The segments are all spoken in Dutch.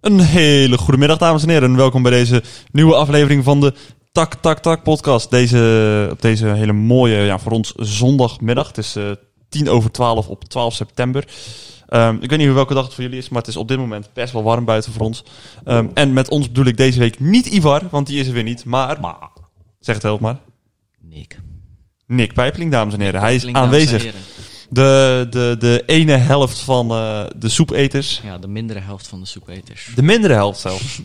Een hele goede middag, dames en heren. En welkom bij deze nieuwe aflevering van de Tak Tak Tak podcast. Deze, op deze hele mooie, ja, voor ons zondagmiddag. Het is eh, tien over twaalf op 12 september. Ehm, ik weet niet welke dag het voor jullie is, maar het is op dit moment best wel warm buiten voor ons. Ehm, en met ons bedoel ik deze week niet Ivar, want die is er weer niet. Maar, Maar, zeg het help maar, Nick. Nick Pijpeling, dames en heren. Hij is aanwezig. De, de, de ene helft van eh, de soepeters. Ja, de mindere helft van de soepeters. De mindere helft zelfs.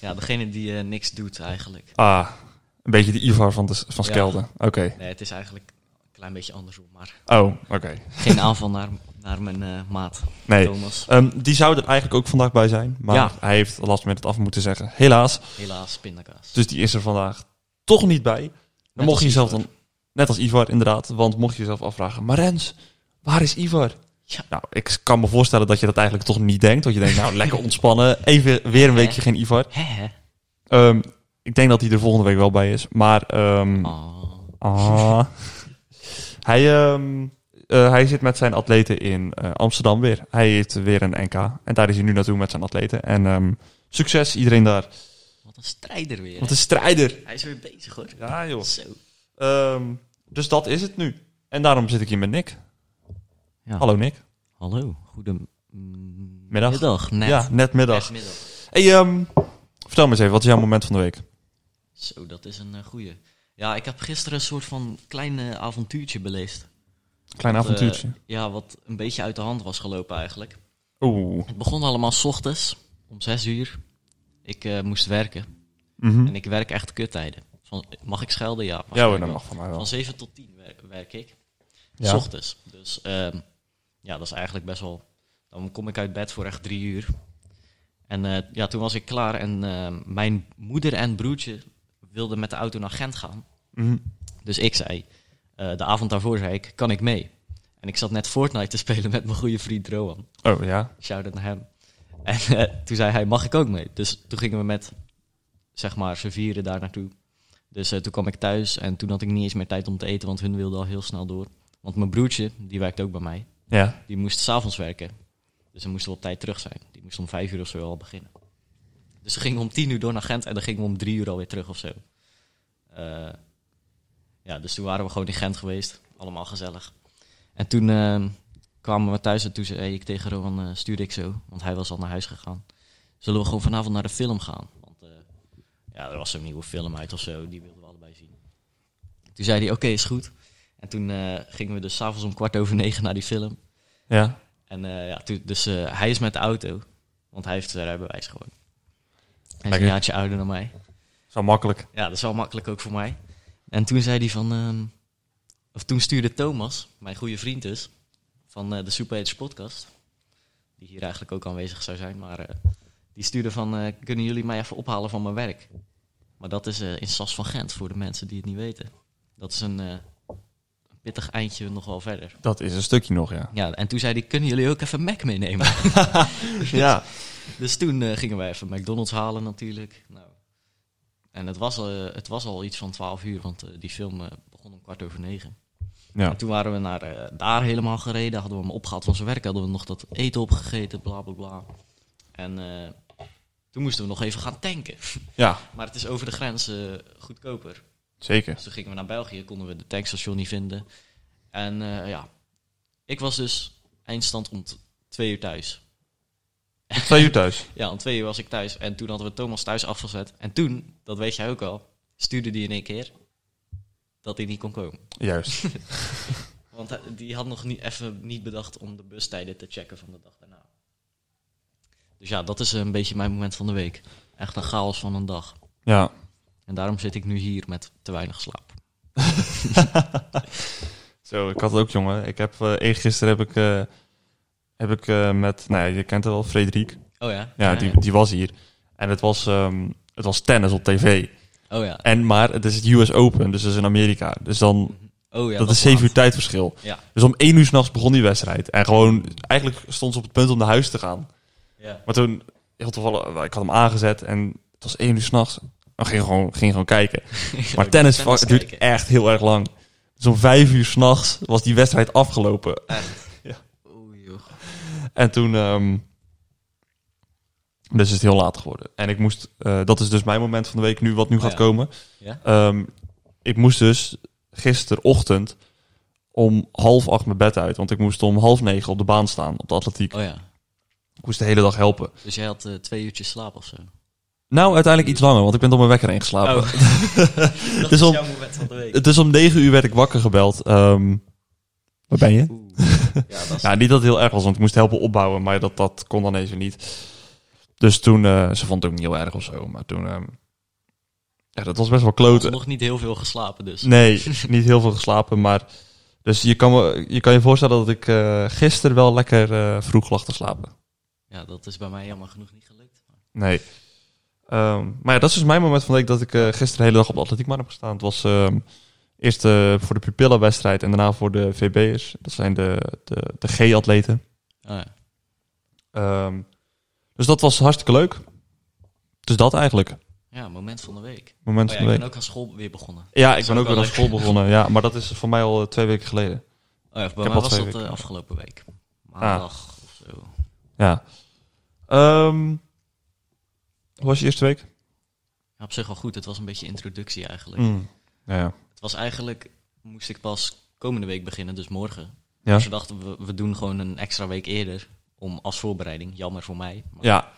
Ja, degene die eh, niks doet eigenlijk. Ah, een beetje de Ivar van, de, van Ja. Skelde. Oké. Nee, het is eigenlijk een klein beetje andersom. Maar Oh, oké. geen aanval naar, naar mijn eh, maat, Nee. Thomas. Ehm, die zou er eigenlijk ook vandaag bij zijn. Maar Ja. hij heeft last met het af moeten zeggen. Helaas. Helaas, pindakaas. Dus die is er vandaag toch niet bij. Dan mocht je jezelf dan... Net als Ivar, inderdaad. Want mocht je jezelf afvragen... Maar Rens, waar is Ivar? Ja. Nou, ik kan me voorstellen dat je dat eigenlijk toch niet denkt. Dat je denkt, nou, lekker ontspannen. Even weer een weekje geen Ivar. Ehm, ik denk dat hij er volgende week wel bij is. Maar... ehm, Oh. Ah. hij, ehm, eh, hij zit met zijn atleten in eh, Amsterdam weer. Hij heeft weer een NK. En daar is hij nu naartoe met zijn atleten. En succes, iedereen daar. Wat een strijder weer. Wat een strijder. Hij is weer bezig hoor. Ja, joh. Zo. Ehm, dus dat is het nu. En daarom zit ik hier met Nick. Ja. Hallo Nick. Hallo, goede Middag. Net. Ja, net middag. Net middag. Hey, ehm, vertel me eens even, wat is jouw moment van de week? Zo, dat is een uh, goeie. Ja, ik heb gisteren een soort van klein eh, avontuurtje beleefd. Klein Wat, avontuurtje. eh, ja, wat een beetje uit de hand was gelopen eigenlijk. Oeh. Het begon allemaal s ochtends om zes uur. Ik eh, moest werken. Mhm. En ik werk echt kuttijden. Van, mag ik schelden? Ja. Ja hoor, dat mag van mij wel. Van 7 tot 10 wer- werk ik. Ja. S ochtends. Dus ehm, ja, dat is eigenlijk best wel... Dan kom ik uit bed voor echt drie uur. En eh, ja, toen was ik klaar. En ehm, mijn moeder en broertje wilden met de auto naar Gent gaan. Mhm. Dus ik zei, eh, de avond daarvoor zei ik, kan ik mee? En ik zat net Fortnite te spelen met mijn goede vriend Rowan. Oh ja. Shout-out naar hem. En eh, toen zei hij, mag ik ook mee? Dus toen gingen we met, zeg maar, z'n vieren daar naartoe. Dus eh, toen kwam ik thuis en toen had ik niet eens meer tijd om te eten, want hun wilden al heel snel door. Want mijn broertje, die werkt ook bij mij, Ja. die moest s'avonds werken. Dus dan moesten we op tijd terug zijn. Die moest om vijf uur of zo al beginnen. Dus we gingen om tien uur door naar Gent en dan gingen we om drie uur alweer terug of zo. Eh, ja, dus toen waren we gewoon in Gent geweest. Allemaal gezellig. En toen eh, kwamen we thuis en toen zei ik tegen Rowan, stuurde ik zo, want hij was al naar huis gegaan. Zullen we gewoon vanavond naar de film gaan? Ja, er was zo'n nieuwe film uit of zo, die wilden we allebei zien. Toen zei hij, oké, is goed. En toen eh, gingen we dus s'avonds om kwart over negen naar die film. Ja. En eh, ja, toen, dus eh, hij is met de auto, want hij heeft zijn rijbewijs gewoon. Hij is een jaartje ouder dan mij. Zo makkelijk. Ja, dat is wel makkelijk ook voor mij. En toen zei hij van... ehm, of toen stuurde Thomas, mijn goede vriend dus... van eh, de Superhaters podcast... die hier eigenlijk ook aanwezig zou zijn... maar eh, die stuurde van... eh, kunnen jullie mij even ophalen van mijn werk? Maar dat is eh, in Sas van Gent, voor de mensen die het niet weten. Dat is een, eh, pittig eindje nog wel verder. Dat is een stukje nog, ja. Ja, en toen zei hij, kunnen jullie ook even Mac meenemen? ja. Dus toen eh, gingen wij even McDonald's halen natuurlijk. Nou, en het was, het was al iets van 12 uur, want die film begon om kwart over negen. Ja. En toen waren we naar daar helemaal gereden, hadden we hem opgehaald van zijn werk, hadden we nog dat eten opgegeten, bla bla bla. En toen moesten we nog even gaan tanken. Ja, maar het is over de grens goedkoper. zeker. Dus toen gingen we naar België, konden we de tankstation niet vinden. En eh, ja, ik was dus eindstand om twee uur thuis. Twee uur thuis. Ja, om twee uur was ik thuis. En toen hadden we Thomas thuis afgezet. En toen, dat weet jij ook al, stuurde die in één keer dat hij niet kon komen. Juist. Want die had nog niet, even niet bedacht om de bustijden te checken van de dag daarna. Dus ja, dat is een beetje mijn moment van de week. Echt een chaos van een dag. Ja. En daarom zit ik nu hier met te weinig slaap. Zo, ik had het ook, jongen. Ik heb, eh eergisteren heb ik, eh, heb ik eh, met, nou ja, je kent het wel, Frederik. Oh ja? Ja, die, die was hier. En het was, ehm, het was tennis op tv. Oh ja. En, maar het is het US Open, dus dat is in Amerika. Dus dan, Oh ja, dat is zeven uur laat. tijdverschil. Ja. Dus om één uur s'nachts begon die wedstrijd. En gewoon, eigenlijk stond ze op het punt om naar huis te gaan. Ja. Maar toen, heel toevallig, ik had hem aangezet en het was één uur s'nachts. We gingen gewoon, gingen gewoon kijken. Maar tennis, duurt kijken. echt heel erg lang. Dus om vijf uur s'nachts was die wedstrijd afgelopen. Oeh, joh. En toen... ehm, dus is het heel laat geworden. En ik moest... eh, dat is dus mijn moment van de week nu, wat nu Oh gaat ja. komen. Ja? Ehm, ik moest dus gisterochtend om half acht mijn bed uit. Want ik moest om half negen op de baan staan, op de atletiek. Oh ja. Ik moest de hele dag helpen. Dus jij had eh, twee uurtjes slaap of zo? Nou, uiteindelijk iets langer, want ik ben door mijn wekker heen geslapen. Oh. dat Dus om- jouw moment van de week. Dus om negen uur werd ik wakker gebeld. Ehm, waar ben je? Oeh. Ja, dat is... Ja, niet dat het heel erg was, want ik moest helpen opbouwen, maar dat, dat kon dan even niet. Dus toen, eh, ze vond het ook niet heel erg of zo, maar toen, ehm, ja, dat was best wel kloten. nog niet heel veel geslapen dus. Nee, niet heel veel geslapen, maar, dus je kan, me, je kan je voorstellen dat ik eh gisteren wel lekker eh, vroeg lag te slapen. Ja, dat is bij mij jammer genoeg niet gelukt. Nee. Ehm, maar ja, dat is dus mijn moment van de week dat ik eh, gisteren de hele dag op de atletiekman heb gestaan. Het was ehm, eerst eh, voor de pupillenwedstrijd en daarna voor de VB'ers. Dat zijn de, de, de G-atleten. Oh, ja. Ehm, dus dat was hartstikke leuk. Dus dat eigenlijk. ja, moment van de week. Moment Oh, ja, van de ik week. ben ook aan school weer begonnen. Ja, ik ben ook weer aan school begonnen. Ja, maar dat is voor mij al eh, twee weken geleden. Oh ja, bij mij was dat eh, afgelopen week. Maandag of zo. Ja. Ehm, hoe was je eerste week? Ja, op zich wel goed. Het was een beetje introductie eigenlijk. Mm. Ja, ja. Het was eigenlijk, moest ik pas komende week beginnen, dus morgen. Ja. Dus we dachten, we, we doen gewoon een extra week eerder. Om als voorbereiding. Jammer voor mij. Maar- ja.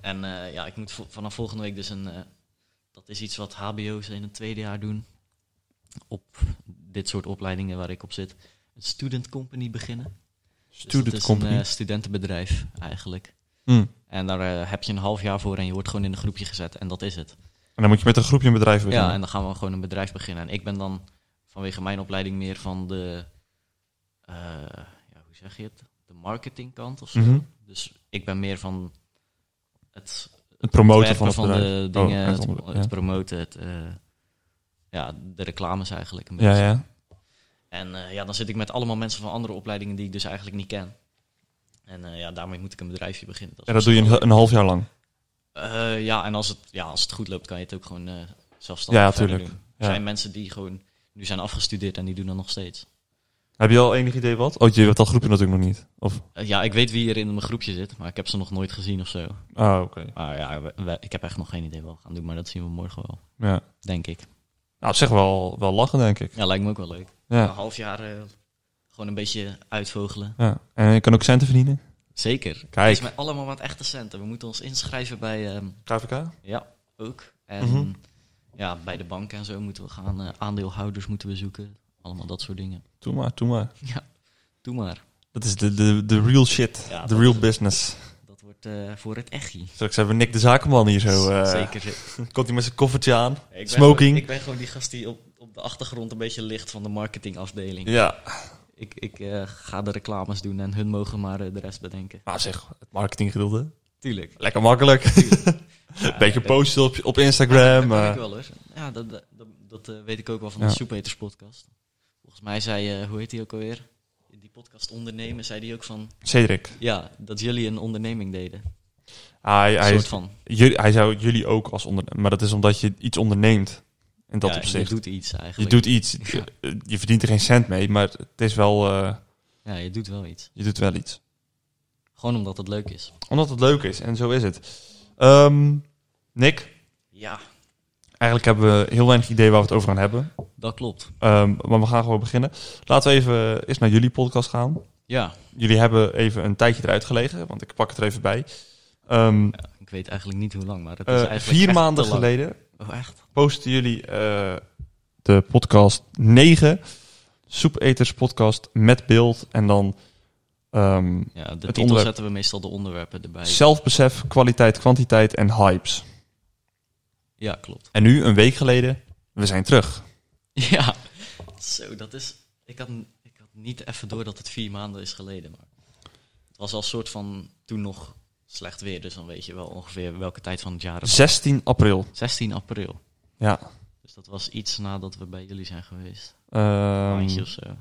En eh, ja, ik moet vanaf volgende week dus een... eh, dat is iets wat hbo's in het tweede jaar doen. Op dit soort opleidingen waar ik op zit. Een student company beginnen. Dus Student dat is company. een eh, studentenbedrijf eigenlijk. Mm. En daar eh, heb je een half jaar voor en je wordt gewoon in een groepje gezet. En dat is het. En dan moet je met een groepje een bedrijf beginnen. Ja, en dan gaan we gewoon een bedrijf beginnen. En ik ben dan vanwege mijn opleiding meer van de, eh, ja, hoe zeg je het? De marketingkant of zo. Mhm. Dus ik ben meer van het Het promoten ontwerpen van het bedrijf. de dingen, Oh, het het, onder- het ja. promoten, het, ja, de reclames eigenlijk een Ja, beetje. ja. En eh, ja, dan zit ik met allemaal mensen van andere opleidingen die ik dus eigenlijk niet ken. En eh, ja, daarmee moet ik een bedrijfje beginnen. En dat doe je een, een half jaar lang. Eh, ja, en als het, ja, als het goed loopt, kan je het ook gewoon zelfstandig Ja, tuurlijk. doen. Er zijn mensen die gewoon nu zijn afgestudeerd en die doen dat nog steeds. Heb je al enig idee wat? Oh, je hebt dat groepje natuurlijk nog niet. Of, ja, ik weet wie er in mijn groepje zit, maar ik heb ze nog nooit gezien of zo. ah, oké. Maar ja, we- we- ik heb echt nog geen idee wat we gaan doen, maar dat zien we morgen wel, Ja. denk ik. Nou, op zich wel, wel lachen, denk ik. Ja, lijkt me ook wel leuk. Een Ja. half jaar eh, gewoon een beetje uitvogelen. ja. En je kan ook centen verdienen. Zeker. Kijk. Het is met allemaal wat echte centen. We moeten ons inschrijven bij, ehm, KVK? ja, ook. En Mhm. ja, bij de bank en zo moeten we gaan. eh, aandeelhouders moeten we zoeken. Allemaal dat soort dingen. Doe maar, doe maar. Doe maar. Dat is de, de, de real shit. Ja, de real business. Dat wordt eh, voor het echie. Straks hebben we Nick de Zakenman hier zo. eh, Zeker. zeker. Komt hij met zijn koffertje aan. Ik Smoking. gewoon- ik ben gewoon die gast die op, op de achtergrond een beetje ligt van de marketingafdeling. Ja. Ik, ik eh, ga de reclames doen en hun mogen maar de rest bedenken. Nou zeg, het marketinggedeelte. Tuurlijk. Lekker makkelijk. Ja, Beetje dat- posten op, op Ja, Instagram. dat kan eh. ik wel hoor. Ja, dat, dat, dat, dat, weet ik ook wel van Ja. de Soepeters podcast. Volgens mij zei, eh, hoe heet die ook alweer? Podcast ondernemen, zei die ook van, Cedric. ja, dat jullie een onderneming deden. Hij, Een hij, soort van, jullie, hij zou jullie ook als ondernemer... Maar dat is omdat je iets onderneemt. In dat ja, opzicht. je doet iets Je eigenlijk. doet iets. Ja. Je, je verdient er geen cent mee, maar het is wel... eh, Ja, je doet wel iets. je doet wel iets. Gewoon omdat het leuk is. Omdat het leuk is. En zo is het. Ehm, Nick, Ja, eigenlijk hebben we heel weinig idee waar we het over gaan hebben. dat klopt. Ehm, maar we gaan gewoon beginnen. Laten we even eerst naar jullie podcast gaan. Ja, Jullie hebben even een tijdje eruit gelegen, want ik pak het er even bij. Ehm, ja, ik weet eigenlijk niet hoe lang, maar het is eh, eigenlijk vier maanden geleden Oh, echt? posten jullie eh, de podcast 9, Soepeters podcast met beeld. En dan Ja, de titel zetten we meestal de onderwerpen erbij. zelfbesef, kwaliteit, kwantiteit en hypes. Ja, klopt. En nu, een week geleden, we zijn terug. Ja, zo, dat is... Ik had, ik had niet even door dat het vier maanden is geleden, maar... Het was al een soort van toen nog slecht weer, dus dan weet je wel ongeveer welke tijd van het jaar het was. 16 april. 16 april. Ja. Dus dat was iets nadat we bij jullie zijn geweest. Maandje of zo.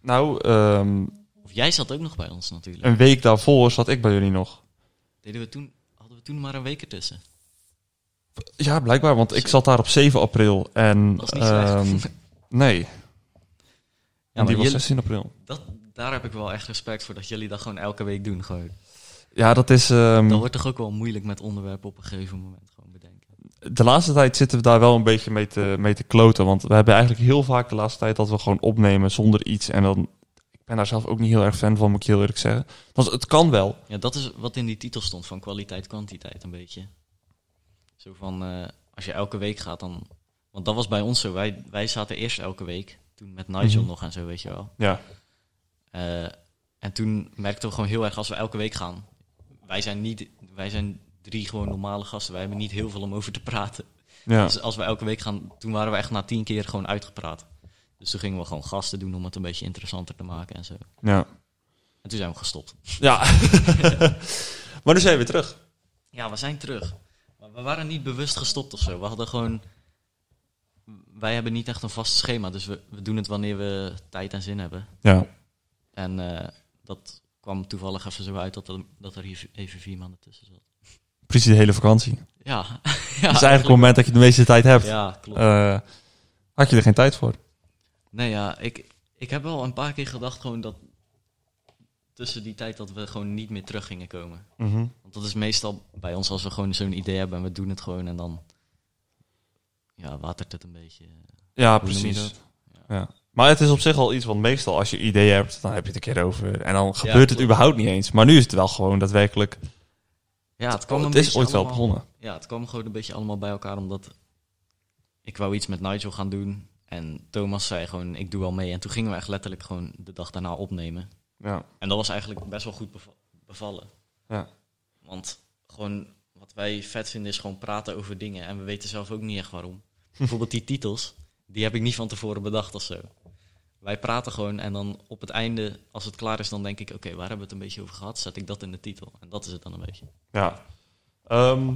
nou, ehm, Of jij zat ook nog bij ons natuurlijk. een week daarvoor zat ik bij jullie nog. Deden we toen, hadden we toen maar een week ertussen. Ja, blijkbaar, want ik zat daar op 7 april. En ehm, nee, en die maar was jullie- 16 april. Dat, daar heb ik wel echt respect voor, dat jullie dat gewoon elke week doen. Gewoon. Ja, dat is... ehm, Dat wordt toch ook wel moeilijk met onderwerpen op een gegeven moment gewoon bedenken. de laatste tijd zitten we daar wel een beetje mee te, mee te kloten. Want we hebben eigenlijk heel vaak de laatste tijd dat we gewoon opnemen zonder iets. En dan... Ik ben daar zelf ook niet heel erg fan van, moet ik heel eerlijk zeggen. Want het kan wel. Ja, dat is wat in die titel stond, van kwaliteit, kwantiteit een beetje. Zo van, eh, als je elke week gaat dan... Want dat was bij ons zo, wij, wij zaten eerst elke week, toen met Nigel Mhm. nog en zo, weet je wel. Ja. Eh, en toen merkten we gewoon heel erg, als we elke week gaan... Wij zijn, niet, wij zijn drie gewoon normale gasten, wij hebben niet heel veel om over te praten. Ja. Dus als we elke week gaan, toen waren we echt na tien keer gewoon uitgepraat. Dus toen gingen we gewoon gasten doen om het een beetje interessanter te maken en zo. Ja. En toen zijn we gestopt. Ja. maar nu zijn we weer terug. Ja, we zijn terug. We waren niet bewust gestopt of zo. We hadden gewoon. Wij hebben niet echt een vast schema, dus we, we doen het wanneer we tijd en zin hebben. Ja. En eh, dat kwam toevallig even zo uit dat er, dat er hier even vier maanden tussen zat. Precies de hele vakantie. Ja, ja dat is eigenlijk het moment dat je de meeste tijd hebt. Ja, klopt. Eh, had je er geen tijd voor? Nee, ja, ik, ik heb wel een paar keer gedacht gewoon dat tussen die tijd dat we gewoon niet meer terug gingen komen. Want dat is meestal bij ons als we gewoon zo'n idee hebben en we doen het gewoon en dan ja, watert het een beetje. Ja, precies. dat? Ja. Maar het is op zich al iets, want meestal als je ideeën hebt, dan heb je het een keer over. En dan gebeurt het klopt. überhaupt niet eens. Maar nu is het wel gewoon daadwerkelijk. Ja, het kwam een het is ooit wel begonnen. Ja, het kwam gewoon een beetje allemaal bij elkaar omdat ik wou iets met Nigel gaan doen en Thomas zei gewoon ik doe wel mee en toen gingen we echt letterlijk gewoon de dag daarna opnemen. Ja. En dat was eigenlijk best wel goed beva- bevallen. Ja. Want gewoon wat wij vet vinden is gewoon praten over dingen en we weten zelf ook niet echt waarom. Bijvoorbeeld die titels, die heb ik niet van tevoren bedacht of zo. Wij praten gewoon en dan op het einde, als het klaar is, dan denk ik, oké, waar hebben we het een beetje over gehad? Zet ik dat in de titel. En dat is het dan een beetje. Ja. Ehm,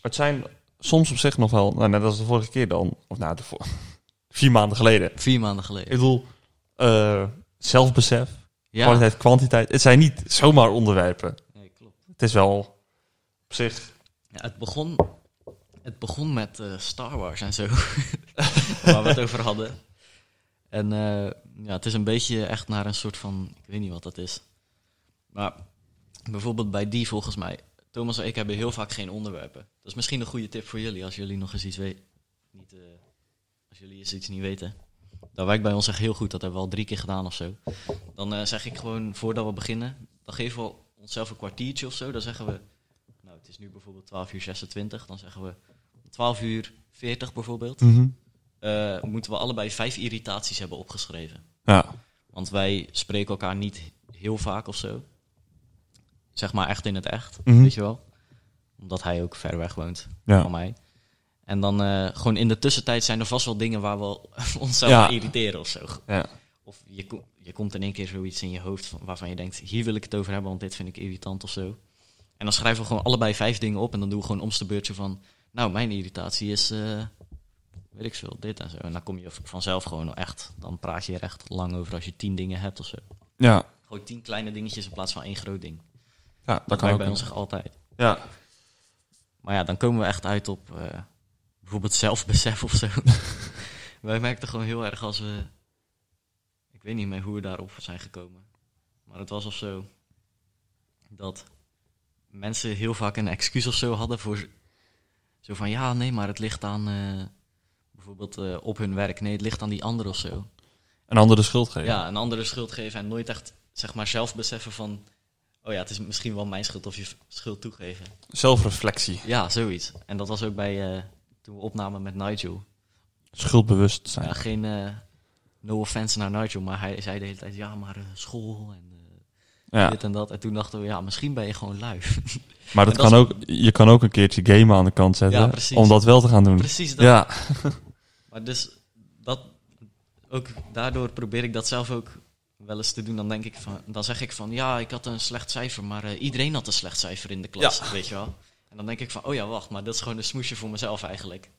het zijn soms op zich nog wel, nou, net als de vorige keer dan, of nou, de vier maanden geleden. Vier maanden Ik geleden. bedoel, eh, zelfbesef, Ja, kwaliteit, kwantiteit. Het zijn niet zomaar onderwerpen. nee, klopt. Het is wel op zich. Ja, het, begon, het begon met eh, Star Wars en zo, waar we het over hadden. En eh, ja, het is een beetje echt naar een soort van, ik weet niet wat dat is. Maar bijvoorbeeld bij die volgens mij, Thomas en ik hebben heel vaak geen onderwerpen. Dat is misschien een goede tip voor jullie, als jullie nog eens iets weten. Niet, eh, als jullie eens iets niet weten. Dat werkt bij ons echt heel goed, dat hebben we al drie keer gedaan of zo. Dan eh, zeg ik gewoon, voordat we beginnen, dan geven we onszelf een kwartiertje of zo. Dan zeggen we, nou het is nu bijvoorbeeld 12 uur 26, dan zeggen we 12 uur 40 bijvoorbeeld. eh, moeten we allebei vijf irritaties hebben opgeschreven. Ja. Want wij spreken elkaar niet heel vaak of zo. Zeg maar echt in het echt, Mhm. weet je wel. Omdat hij ook ver weg woont Ja. van mij. En dan eh, gewoon in de tussentijd zijn er vast wel dingen waar we onszelf Ja. irriteren of zo. Ja. Of je, ko- je komt in één keer zoiets in je hoofd van, waarvan je denkt, hier wil ik het over hebben, want dit vind ik irritant of zo. En dan schrijven we gewoon allebei vijf dingen op en dan doen we gewoon omste beurtje van, nou, mijn irritatie is, eh, weet ik veel, dit en zo. En dan kom je vanzelf gewoon echt, dan praat je er echt lang over als je tien dingen hebt of zo. Ja. Gewoon tien kleine dingetjes in plaats van één groot ding. Ja, Dat, dat kan ook. bij ons altijd. Ja. Maar ja, dan komen we echt uit op eh, bijvoorbeeld zelfbesef of zo. Wij merkten gewoon heel erg als we... Ik weet niet meer hoe we daarop zijn gekomen. Maar het was of zo dat mensen heel vaak een excuus of zo hadden voor... Zo van, ja, nee, maar het ligt aan... eh, bijvoorbeeld eh, op hun werk. Nee, het ligt aan die ander of zo. Een andere schuld geven. Ja, een andere schuld geven en nooit echt, zeg maar, zelf beseffen van... Oh ja, het is misschien wel mijn schuld of je schuld toegeven. Zelfreflectie. Ja, zoiets. En dat was ook bij... eh, toen we opnamen met Nigel. Schuldbewust zijn. Ja, geen eh, no offense naar Nigel, maar hij zei de hele tijd, ja, maar eh, school en eh, Ja. dit en dat. En toen dachten we, ja, misschien ben je gewoon lui. Maar dat kan ook, je kan ook een keertje gamen aan de kant zetten. Ja, om dat wel te gaan doen. Precies dat. Ja. Maar dus, dat, ook daardoor probeer ik dat zelf ook wel eens te doen. Dan denk ik van, dan zeg ik van, ja, ik had een slecht cijfer, maar iedereen had een slecht cijfer in de klas, weet je wel. En dan denk ik van, oh ja, wacht, maar dat is gewoon een smoesje voor mezelf eigenlijk.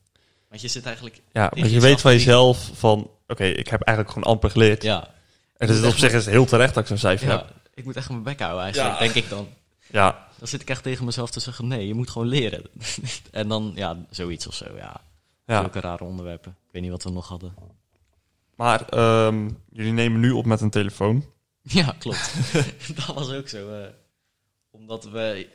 Want je zit eigenlijk... Ja, want je weet van jezelf van, oké, ik heb eigenlijk gewoon amper geleerd. Ja, En dus op zich is het heel terecht dat ik zo'n cijfer ja, heb. ik moet echt mijn bek houden eigenlijk, Ja. denk ik dan. Ja. Dan zit ik echt tegen mezelf te zeggen, nee, je moet gewoon leren. en dan, ja, zoiets of zo, ja. Ja. Zulke rare onderwerpen. Ik weet niet wat we nog hadden. Maar ehm, jullie nemen nu op met een telefoon. Ja, klopt. dat was ook zo. eh, omdat we...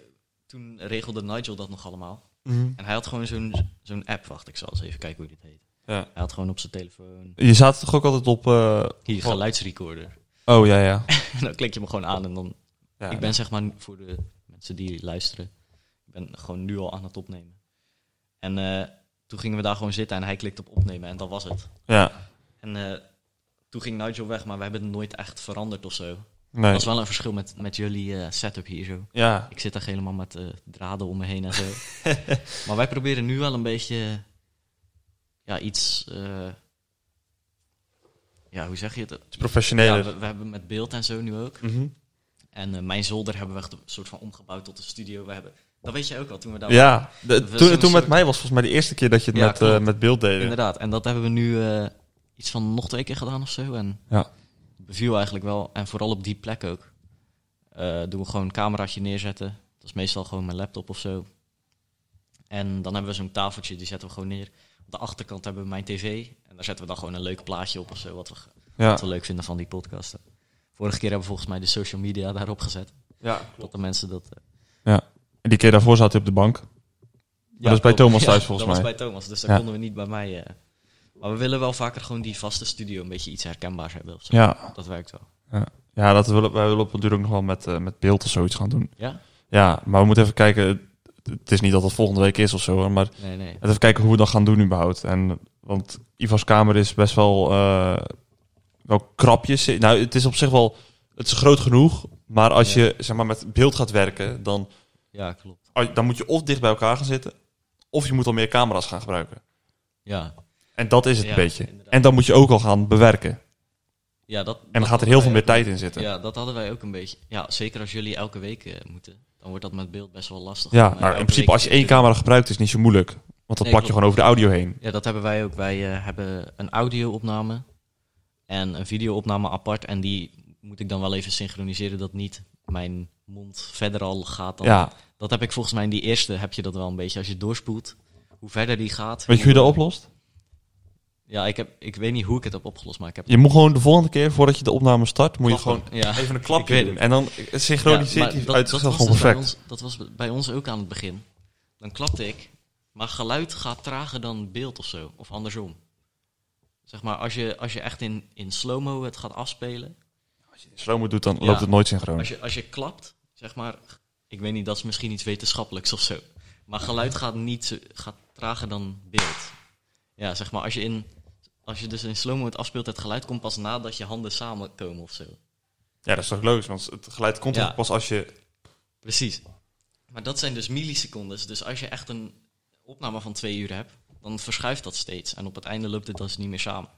Toen regelde Nigel dat nog allemaal. En hij had gewoon zo'n zo'n app. Wacht, ik zal eens even kijken hoe dit heet. Ja. Hij had gewoon op zijn telefoon... Je zat toch ook altijd op... eh, Hier, geluidsrecorder. Oh, ja, ja. en dan klik je hem gewoon aan en dan... ja ik ben zeg maar, voor de mensen die luisteren... Ik ben gewoon nu al aan het opnemen. En eh, toen gingen we daar gewoon zitten en hij klikte op opnemen en dat was het. Ja, En eh, toen ging Nigel weg, maar we hebben het nooit echt veranderd of zo. Nee. Dat is wel een verschil met, met jullie eh, setup hier zo. Ja, Ik zit daar helemaal met eh, draden om me heen en zo. maar wij proberen nu wel een beetje... Ja, iets... eh, ja, hoe zeg je het? het is professioneler. Ja, we, we hebben met beeld en zo nu ook. Mhm. En mijn zolder hebben we echt een soort van omgebouwd tot een studio. We hebben, dat weet je ook wel, toen we daar Ja, de- We toen, toen met mij was volgens mij de eerste keer dat je het Ja, met, met beeld deed. Inderdaad, en dat hebben we nu iets van nog twee keer gedaan of zo. En Ja. Beviel eigenlijk wel. En vooral op die plek ook. Eh, doen we gewoon een cameraatje neerzetten. Dat is meestal gewoon mijn laptop of zo. En dan hebben we zo'n tafeltje, die zetten we gewoon neer. Op de achterkant hebben we mijn tv. En daar zetten we dan gewoon een leuk plaatje op of zo. Wat we, Ja, wat we leuk vinden van die podcasten. Vorige keer hebben we volgens mij de social media daarop gezet. ja. Dat de mensen dat... eh, En die keer daarvoor zat hij op de bank. dat is bij. Thomas thuis, volgens dat mij. was bij Thomas, dus dat Ja. konden we niet bij mij. eh. Maar we willen wel vaker gewoon die vaste studio een beetje iets herkenbaars hebben. Of zo. Ja, Dat werkt wel. ja dat willen, wij willen op het duur ook nog wel met, eh, met beeld of zoiets gaan doen. Ja? Ja, maar we moeten even kijken. Het- is niet dat het volgende week is of zo, maar Nee, nee. even kijken hoe we dat gaan doen überhaupt. En, want Ivar's kamer is best wel, eh, wel krapjes. Nou, het is op zich wel... Het is groot genoeg, maar als Ja. je zeg maar, met beeld gaat werken, dan, Ja, klopt. dan moet je of dicht bij elkaar gaan zitten, of je moet al meer camera's gaan gebruiken. Ja, En dat is het Ja, een beetje. inderdaad. En dan moet je ook al gaan bewerken. ja dat, En dat dan gaat er heel veel meer tijd in zitten. Ja, dat hadden wij ook een beetje. Ja, zeker als jullie elke week eh, moeten. Dan wordt dat met beeld best wel lastig. Ja, maar in principe als je één camera gebruikt is het niet zo moeilijk. Want dan Nee, plak je gewoon over de audio heen. Ja, dat hebben wij ook. Wij eh, hebben een audio-opname en een video-opname apart. En die moet ik dan wel even synchroniseren dat niet mijn mond verder al gaat dan Ja, Dat heb ik volgens mij in die eerste heb je dat wel een beetje. Als je doorspoelt, hoe verder die gaat. weet je hoe je dat oplost? Ja, ik, heb, ik weet niet hoe ik het heb opgelost, maar ik heb... Je moet gewoon de volgende keer, voordat je de opname start, moet je gewoon Ja. even een klapje doen. En dan Ja, synchroniseert hij dat- uit dat zichzelf was gewoon dus bij perfect. ons- Dat was bij ons ook aan het begin. Dan klapte ik, maar geluid gaat trager dan beeld of zo. Of andersom. Zeg maar, als je, als je echt in, in slow-mo het gaat afspelen. Slow doet, dan Ja. loopt het nooit synchroon. Als je, als je klapt, zeg maar... Ik weet niet, dat is misschien iets wetenschappelijks of zo. Maar geluid gaat, niet gaat trager dan beeld. Ja, zeg maar, als je, in, als je dus in slow-mo het afspeelt, het geluid komt pas nadat je handen samenkomen of zo. Ja, dat is toch logisch, want het geluid komt Ja. pas als je... Precies. Maar dat zijn dus millisecondes. Dus als je echt een opname van twee uur hebt, dan verschuift dat steeds. En op het einde loopt het dus niet meer samen.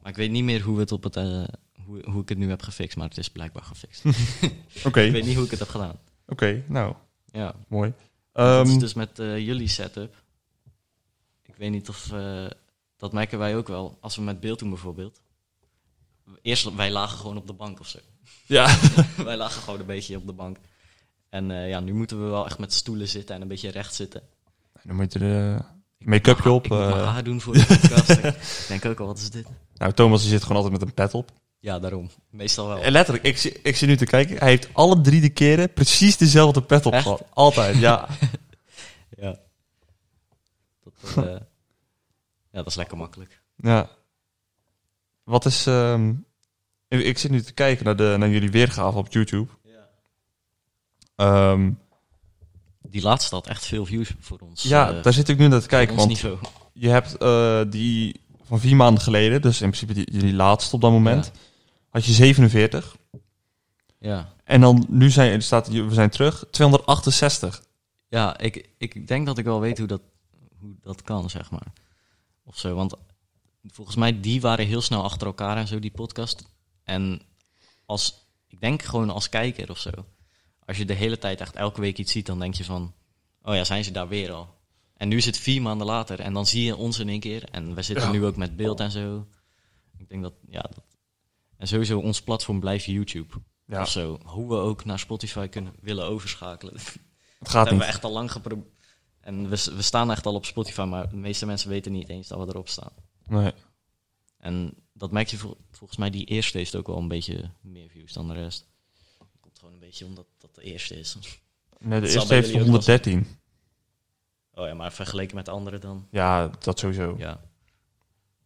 Maar ik weet niet meer hoe, het op het, eh, hoe, hoe ik het nu heb gefixt, maar het is blijkbaar gefixt. Oké, ik weet niet hoe ik het heb gedaan. oké, nou, Ja, mooi. dat is Ehm, dus met eh, jullie setup. Ik weet niet of... eh, dat merken wij ook wel. Als we met beeld doen bijvoorbeeld. Eerst, wij lagen gewoon op de bank of zo. ja, wij lagen gewoon een beetje op de bank. En eh, ja, nu moeten we wel echt met stoelen zitten en een beetje recht zitten. dan moet je de make-upje op. Ik moet mijn eh. haar doen voor de podcast. ik denk ook al, wat is dit? nou, Thomas die zit gewoon altijd met een pet op. Ja, daarom. Meestal wel. En letterlijk, ik, zie- ik zie nu te kijken, hij heeft alle drie de keren precies dezelfde pet op gehad. Altijd, ja. Ja. Dat, eh, ja, dat is lekker makkelijk. Ja. Wat is... ehm, ik, zit nu te kijken naar, de, naar jullie weergave op YouTube. Ehm, Die laatste had echt veel views voor ons. ja, eh, daar zit ik nu naar te kijken. Want niveau. je hebt eh, die van vier maanden geleden, dus in principe die, jullie laatste op dat moment, had je 47. Ja, En dan nu zijn, staat, we zijn terug, 268. ja ik, ik denk dat ik wel weet hoe dat, hoe dat kan, zeg maar. Of zo, want volgens mij, die waren heel snel achter elkaar en zo, die podcast. En als, ik denk gewoon als kijker of zo. Als je de hele tijd echt elke week iets ziet, dan denk je van... Oh ja, zijn ze daar weer al? En nu is het vier maanden later en dan zie je ons in één keer. En we zitten Ja. nu ook met beeld en zo. Ik denk dat, ja... Dat, en sowieso, ons platform blijft YouTube. Ja, Of zo. Hoe we ook naar Spotify kunnen willen overschakelen. het Dat gaat hebben we niet. echt al lang geprobeerd. En we, we staan echt al op Spotify, maar de meeste mensen weten niet eens dat we erop staan. Nee. En dat merk je vol- volgens mij, die eerste heeft ook wel een beetje meer views dan de rest. Dat komt gewoon een beetje omdat dat de eerste is. Nee, de eerste heeft jullie ook wel 113. Oh ja, maar vergeleken met de andere dan, Ja, dat sowieso. ja.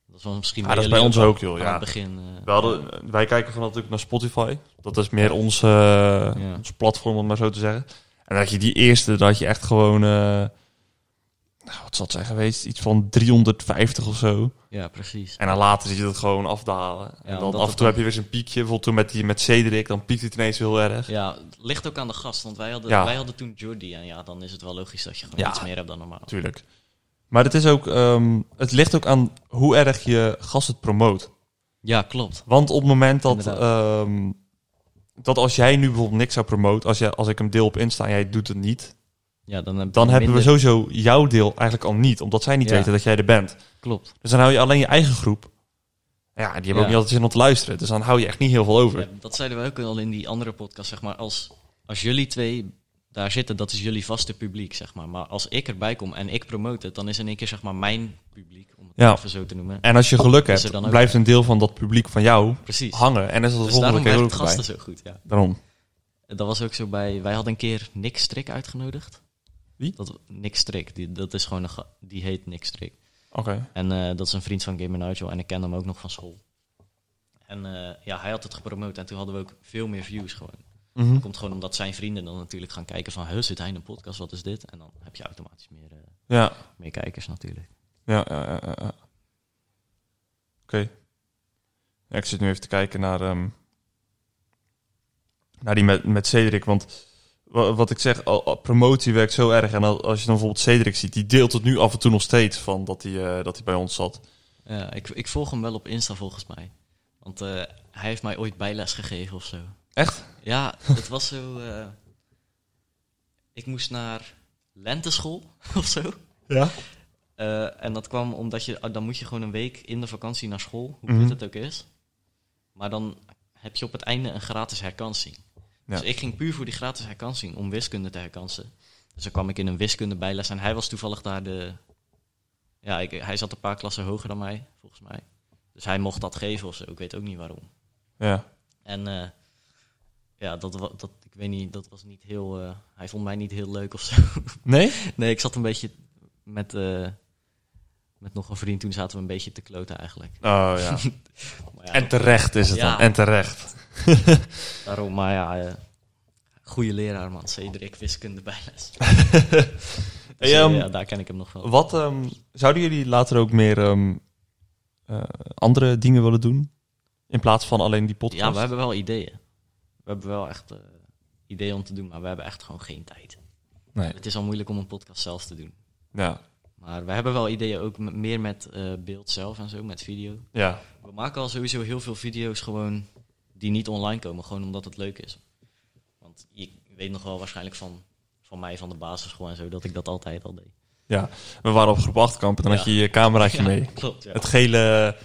Dat is wel misschien Ja, dat is bij ons ook, joh. Ja. het begin. We hadden, wij kijken van natuurlijk naar Spotify. Dat is meer ons, eh, Ja. ons platform, om het maar zo te zeggen. En had je die eerste, dat je echt gewoon... eh, nou, wat zal het zijn geweest? Iets van 350 of zo. ja, precies. En dan later zie je dat gewoon afdalen. en dan af en toe heb je weer zo'n piekje. Bijvoorbeeld toen met, die, met Cedric, dan piekt het ineens heel erg. Ja, het ligt ook aan de gast, want wij hadden, Ja. wij hadden toen Jordi. En ja, dan is het wel logisch dat je gewoon Ja. iets meer hebt dan normaal. Natuurlijk. Maar het, is ook, ehm, het ligt ook aan hoe erg je gast het promoot. Ja, klopt. Want op het moment dat, ehm, dat als jij nu bijvoorbeeld niks zou promoten, als, jij, als ik hem deel op Insta en jij doet het niet, Ja, dan, heb dan hebben we sowieso jouw deel eigenlijk al niet, omdat zij niet Ja. weten dat jij er bent. Klopt. Dus dan hou je alleen je eigen groep. Ja, die hebben ook niet altijd zin om te luisteren, dus dan hou je echt niet heel veel over. Ja, dat zeiden we ook al in die andere podcast, zeg maar. Als, als jullie twee daar zitten, dat is jullie vaste publiek, zeg maar. Maar als ik erbij kom en ik promote het, dan is in één keer, zeg maar, mijn publiek, om het Ja. even zo te noemen. En als je geluk hebt, dan blijft een deel van dat publiek van jou Precies. hangen. En is dat de Dus volgende keer ook het bij. gasten zo goed, ja. Daarom. Dat was ook zo bij... Wij hadden een keer Nick Strik uitgenodigd. Wie? Dat, Nick Strik, die, dat is gewoon een... Die heet Nick Strik. Oké. En eh, dat is een vriend van Gamer Nigel en ik ken hem ook nog van school. En eh, ja, hij had het gepromoot en toen hadden we ook veel meer views gewoon. Mhm. Dat komt gewoon omdat zijn vrienden dan natuurlijk gaan kijken van... Huh, zit hij in een podcast? Wat is dit? En dan heb je automatisch meer, eh, Ja, meer kijkers natuurlijk. ja, ja, ja. ja. Oké. Ja, ik zit nu even te kijken naar, ehm, naar die met, met Cedric, want wa- wat ik zeg, promotie werkt zo erg. En al- als je dan bijvoorbeeld Cedric ziet, die deelt het nu af en toe nog steeds van dat hij, eh, dat hij bij ons zat. Ja, ik, ik volg hem wel op Insta volgens mij. Want eh, hij heeft mij ooit bijles gegeven of zo. Echt? Ja, het was zo... eh, ik moest naar lenteschool of zo. Ja. En dat kwam omdat je... ah, dan moet je gewoon een week in de vakantie naar school. Hoe kut het ook is. Maar dan heb je op het einde een gratis herkansing. Ja. Dus ik ging puur voor die gratis herkansing om wiskunde te herkansen. Dus dan kwam ik in een wiskunde bijles en hij was toevallig daar de... Ja, ik, hij zat een paar klassen hoger dan mij, volgens mij. Dus hij mocht dat geven of zo, ik weet ook niet waarom. Ja. En eh, ja, dat, dat, ik weet niet, dat was niet heel... eh, hij vond mij niet heel leuk of zo. Nee? nee, ik zat een beetje met, eh, met nog een vriend, toen zaten we een beetje te kloten eigenlijk. Oh ja. En terecht is het Ja. dan. En terecht. daarom, maar ja... eh goede leraar, man. Cedric, wiskunde bijles. Dus, Hey, eh, ehm, ja, daar ken ik hem nog wel. Wat ehm, zouden jullie later ook meer ehm, eh, andere dingen willen doen? In plaats van alleen die podcast? Ja, we hebben wel ideeën. We hebben wel echt eh, ideeën om te doen, maar we hebben echt gewoon geen tijd. Nee. Het is al moeilijk om een podcast zelf te doen. Ja. Maar we hebben wel ideeën, ook meer met eh, beeld zelf en zo, met video. Ja. We maken al sowieso heel veel video's gewoon die niet online komen, gewoon omdat het leuk is. Want je weet nog wel waarschijnlijk van, van mij, van de basisschool en zo, dat ik dat altijd al deed. ja. We waren op groep 8 kamp en dan Ja. had je je cameraatje Ja, mee. Klopt, ja. Het gele,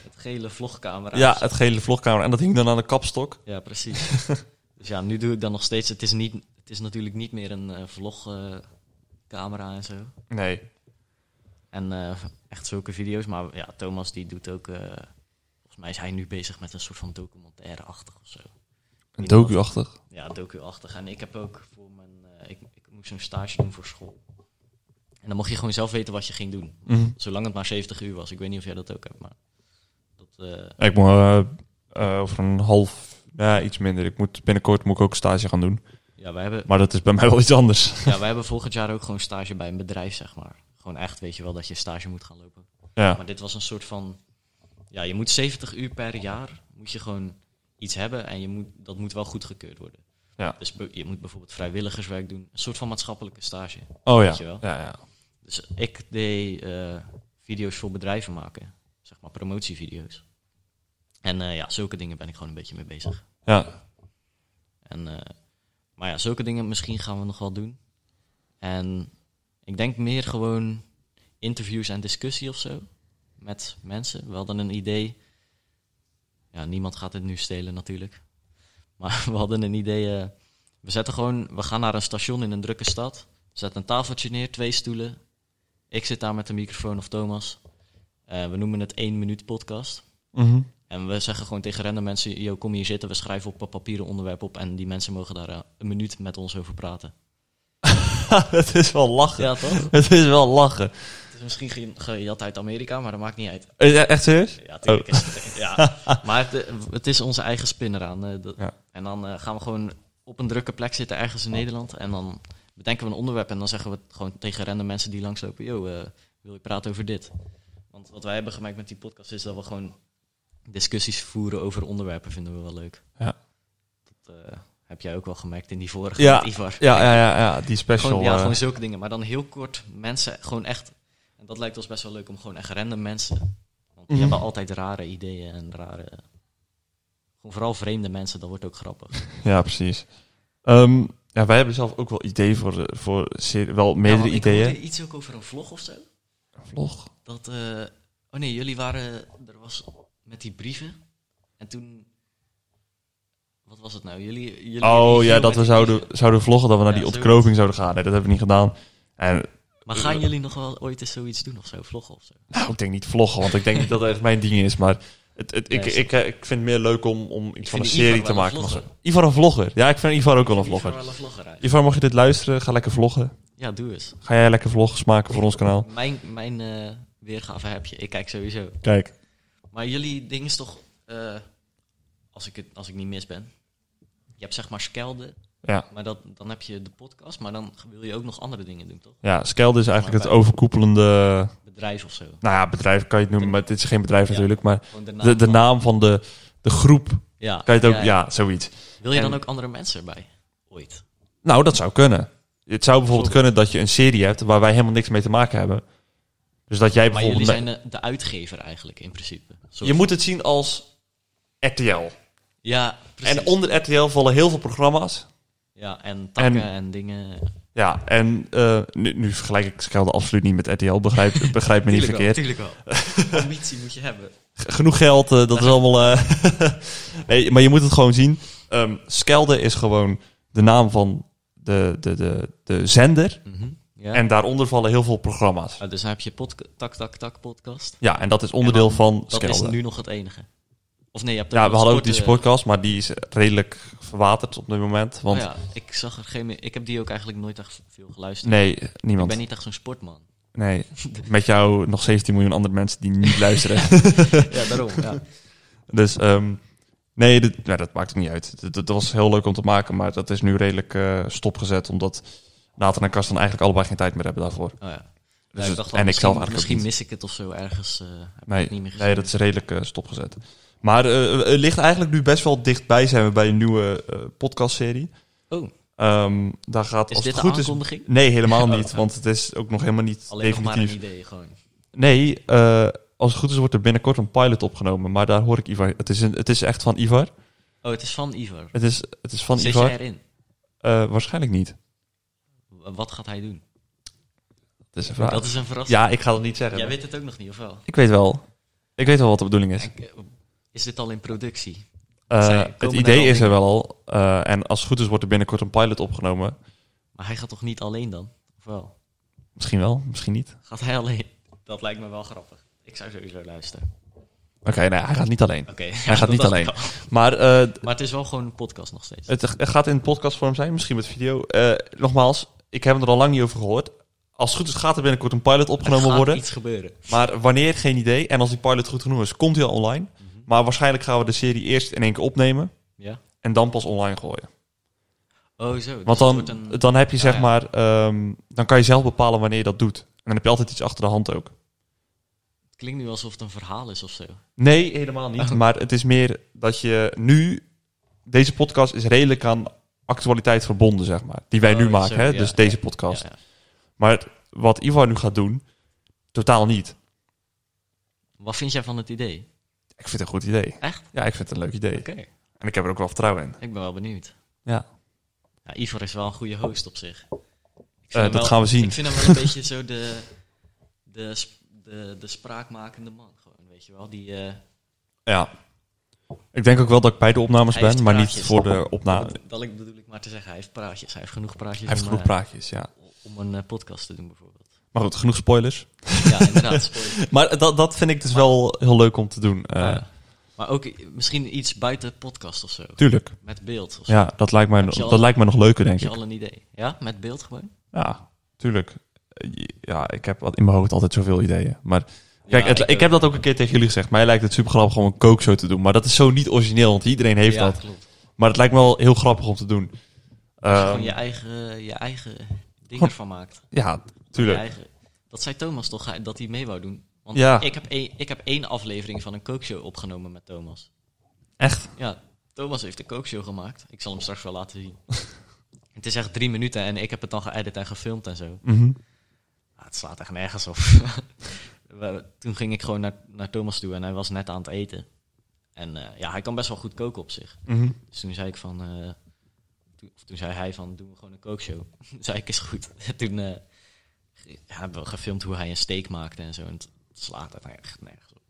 Het gele vlogcamera. ja, het gele vlogcamera. En dat hing dan aan de kapstok. Ja, precies. dus ja, nu doe ik dan nog steeds. Het is, niet, het is natuurlijk niet meer een eh vlogcamera en zo. Nee. En eh, echt zulke video's. Maar ja, Thomas die doet ook. eh, volgens mij is hij nu bezig met een soort van documentaire-achtig of zo. Een docu-achtig. Ja, docu-achtig. En ik heb ook voor mijn. eh, ik, ik moest zo'n stage doen voor school. En dan mocht je gewoon zelf weten wat je ging doen. Mhm. Zolang het maar 70 uur was. Ik weet niet of jij dat ook hebt, maar. Dat, Ik moet over een half, ja, iets minder. Ik moet binnenkort moet ik ook stage gaan doen. ja, wij hebben, Maar dat is bij mij wel iets anders. ja, wij hebben volgend jaar ook gewoon stage bij een bedrijf, zeg maar. Gewoon echt, weet je wel, dat je stage moet gaan lopen. Ja. Maar dit was een soort van... Ja, je moet 70 uur per jaar moet je gewoon iets hebben en je moet, dat moet wel goedgekeurd worden. Ja. Dus je moet bijvoorbeeld vrijwilligerswerk doen. Een soort van maatschappelijke stage. Oh ja. Weet je wel? Ja, ja. Dus ik deed eh, video's voor bedrijven maken. Zeg maar promotievideo's. En eh, ja, zulke dingen ben ik gewoon een beetje mee bezig. Ja. En, eh, maar ja, zulke dingen misschien gaan we nog wel doen. En ik denk meer gewoon interviews en discussie of zo. Met mensen. We hadden een idee. Ja, niemand gaat het nu stelen natuurlijk. Maar we hadden een idee. eh, we zetten gewoon, we gaan naar een station in een drukke stad. We zetten een tafeltje neer, twee stoelen. Ik zit daar met de microfoon of Thomas. Eh, we noemen het 1 minuut podcast. Mhm. En we zeggen gewoon tegen random mensen, yo, kom hier zitten, we schrijven op een papieren onderwerp op en die mensen mogen daar eh, een minuut met ons over praten. het is wel lachen. Ja, toch? Het is wel lachen. Het is misschien ge- gejat uit Amerika, maar dat maakt niet uit. Echt serieus? Ja, tuurlijk is het. Ja. Maar het, het is onze eigen spin eraan. eh, dat- Ja. En dan eh, gaan we gewoon op een drukke plek zitten ergens in Nederland. En dan bedenken we een onderwerp en dan zeggen we gewoon tegen random mensen die langslopen. Yo, eh, wil je praten over dit? Want wat wij hebben gemerkt met die podcast is dat we gewoon discussies voeren over onderwerpen vinden we wel leuk. Ja. Dat heb jij ook wel gemerkt in die vorige Ja. met Ivar. Ja, ja, ja, ja, die special. Gewoon, ja, eh, gewoon zulke dingen. Maar dan heel kort mensen, gewoon echt... En dat lijkt ons best wel leuk om gewoon echt random mensen... Want die Mhm. hebben altijd rare ideeën en rare... Gewoon vooral vreemde mensen, dat wordt ook grappig. ja, precies. Ehm, ja, wij hebben zelf ook wel ideeën voor, de- voor serie, wel meerdere Ja, Ik ideeën. hoorde iets ook over een vlog of zo. Vlog. Dat, eh, oh nee, jullie waren... Er was met die brieven. En toen... Wat was het nou? Jullie, jullie Oh ja, dat we zouden, zouden vloggen dat we naar Ja, die ontkroving zouden gaan. Nee, dat hebben we niet gedaan. En Maar gaan jullie nog wel ooit eens zoiets doen of zo? Vloggen of zo? nou, ik denk niet vloggen, want ik denk niet dat dat echt mijn ding is. Maar het, het, ik, ik, ik vind het meer leuk om, om iets van een serie Ivar te een maken. zo- Ivar een vlogger. Ja, ik vind Ivar ook wel een Ivar vlogger. wel een vlogger. Ivar, mocht je dit luisteren, ga lekker vloggen. Ja, doe eens. Ga jij lekker vlogs maken voor ons kanaal? Mijn, mijn eh, weergave heb je. Ik kijk sowieso. Kijk. Maar jullie ding is toch, eh, als, ik het, als ik niet mis ben, je hebt zeg maar Skelde, Ja, maar dat, dan heb je de podcast, maar dan wil je ook nog andere dingen doen, toch? ja Skelde is eigenlijk het Maar overkoepelende... Bedrijf of zo. Nou ja, bedrijf kan je het noemen, maar het is geen bedrijf Ja. natuurlijk. Maar de de, de naam van de, de groep, Ja, kan je het ook... ja, zoiets. Wil je dan ook andere mensen erbij? Ooit. Nou, dat zou kunnen. Het zou bijvoorbeeld kunnen dat je een serie hebt waar wij helemaal niks mee te maken hebben. Dus dat jij Maar jullie bijvoorbeeld... zijn de, de uitgever eigenlijk, in principe. Zo- Je moet het zien als RTL. Ja, precies. En onder RTL vallen heel veel programma's. Ja, en takken En- en, dingen. Ja, en eh, nu, nu vergelijk ik Skelde absoluut niet met RTL. Begrijp, begrijp me niet verkeerd. Tuurlijk wel. Ambitie moet je hebben. Genoeg geld, eh, dat is allemaal... eh, nee, maar je moet het gewoon zien. Ehm, Skelde is gewoon de naam van de, de, de, de zender. Mhm. Ja. En daaronder vallen heel veel programma's. Ah, dus dan heb je Tak Tak Tak podcast. Ja, en dat is onderdeel dan- van Dat Skelde. is nu nog het enige. Of nee, je hebt Ja, we hadden ook die sport, sportcast, maar die is redelijk verwaterd op dit moment. Want Oh ja, ik zag er geen meer. Ik heb die ook eigenlijk nooit echt veel geluisterd. nee, ik niemand. ben niet echt zo'n sportman. Nee, met jou nog 17 miljoen andere mensen die niet luisteren. ja, daarom. Ja. dus ehm, nee, dit, ja, dat maakt het niet uit. Dat, dat was heel leuk om te maken, maar dat is nu redelijk eh, stopgezet. Omdat Nathan en Karsten eigenlijk allebei geen tijd meer hebben daarvoor. Oh, ja. Dus Ja, het- dacht en ik zelf eigenlijk Misschien mis ik het of zo ergens. eh, heb ik Nee, het niet meer gezien. nee, dat is redelijk eh, stopgezet. Maar eh, het ligt eigenlijk nu best wel dichtbij zijn we bij een nieuwe eh podcastserie. Oh, Ehm, daar gaat is als dit het goed is aankondiging? Nee, helemaal Oh, niet. Want het is ook nog helemaal niet Alleen nog maar een definitief. idee, gewoon. Nee, eh, als het goed is wordt er binnenkort een pilot opgenomen. Maar daar hoor ik Ivar. Het is, een, het is echt van Ivar. Oh, het is van Ivar. Het is, het is van Zit Ivar. jij erin? Eh, waarschijnlijk niet. Wat gaat hij doen? Dat is een vraag. Dat is een verrassing. Ja, ik ga het niet zeggen. Jij weet het ook nog niet, of wel? Ik weet wel. Ik weet wel wat de bedoeling is. Ik, eh, Is dit al in productie? Eh, het idee is er wel al. Eh, en als het goed is wordt er binnenkort een pilot opgenomen. Maar hij gaat toch niet alleen dan? Of wel? Misschien wel, misschien niet. Gaat hij alleen? Dat lijkt me wel grappig. Ik zou sowieso luisteren. Oké, nee, hij gaat niet alleen. Oké. Hij gaat niet alleen. Maar eh, Maar het is wel gewoon een podcast nog steeds. het, het gaat in podcastvorm zijn, misschien met video. Nogmaals, ik heb er al lang niet over gehoord. Als het goed is gaat er binnenkort een pilot opgenomen gaat worden. iets gebeuren. Maar wanneer, geen idee. En als die pilot goed genoeg is, komt hij al online. Maar waarschijnlijk gaan we de serie eerst in één keer opnemen. Ja? En dan pas online gooien. Oh, zo. Dus Want het dan, een- dan heb je Ja, zeg ja. maar... ehm, dan kan je zelf bepalen wanneer je dat doet. En dan heb je altijd iets achter de hand ook. Het klinkt nu alsof het een verhaal is of zo. Nee, helemaal niet. Oh. Maar het is meer dat je nu... Deze podcast is redelijk aan actualiteit verbonden, zeg maar. Die wij Oh, nu zo, maken, hè? ja, dus ja. deze podcast. Maar wat Ivar nu gaat doen, totaal niet. Wat vind jij van het idee? Ik vind het een goed idee. Echt? Ja, ik vind het een leuk idee. Oké. En ik heb er ook wel vertrouwen in. Ik ben wel benieuwd. Ja. Ja, Ivor is wel een goede host op zich. Eh, dat wel- gaan we zien. Ik vind hem wel een beetje zo de, de, de, de spraakmakende man. Gewoon, weet je wel. Die, eh, Ja. Ik denk ook wel dat ik bij de opnames Hij ben, maar niet voor de opname. dat, dat ik- bedoel ik maar te zeggen. Hij heeft praatjes. Hij heeft genoeg praatjes Hij heeft om, genoeg eh, praatjes, ja. om een podcast te doen bijvoorbeeld. Maar goed, genoeg spoilers. Ja, inderdaad. spoiler. Maar dat, dat vind ik dus wel heel leuk om te doen. Eh, Ja. Maar ook misschien iets buiten podcast of zo. Tuurlijk. Met beeld of zo. Ja, dat lijkt mij, al- dat lijkt mij nog leuker, denk Heb je ik. al een idee? Ja, met beeld gewoon? Ja, tuurlijk. Ja, ik heb wat in mijn hoofd altijd zoveel ideeën. Maar kijk, Ja, het, ik, heb dat ook een keer tegen jullie gezegd. Mij lijkt het super grappig om een kookshow te doen. Maar dat is zo niet origineel, want iedereen heeft ja, dat. klopt. Maar het lijkt me wel heel grappig om te doen. Als je Ehm, gewoon je eigen, je eigen ding Gewoon- ervan maakt. ja, tuurlijk. eigen, dat zei Thomas toch, dat hij mee wou doen. Want Ja. ik, heb één, ik heb één aflevering van een kookshow opgenomen met Thomas. Echt? Ja, Thomas heeft een kookshow gemaakt. Ik zal hem straks wel laten zien. het is echt drie minuten en ik heb het dan geëdit en gefilmd en zo. Mhm. Ah, het slaat echt nergens op. Toen ging ik gewoon naar, naar Thomas toe en hij was net aan het eten. En eh, ja, hij kan best wel goed koken op zich. Mhm. Dus toen zei ik van... eh, toen, of toen zei hij van, doen we gewoon een kookshow. Zei ik, is goed. toen ja, hebben we gefilmd hoe hij een steak maakte en zo. En het slaat er echt nergens op.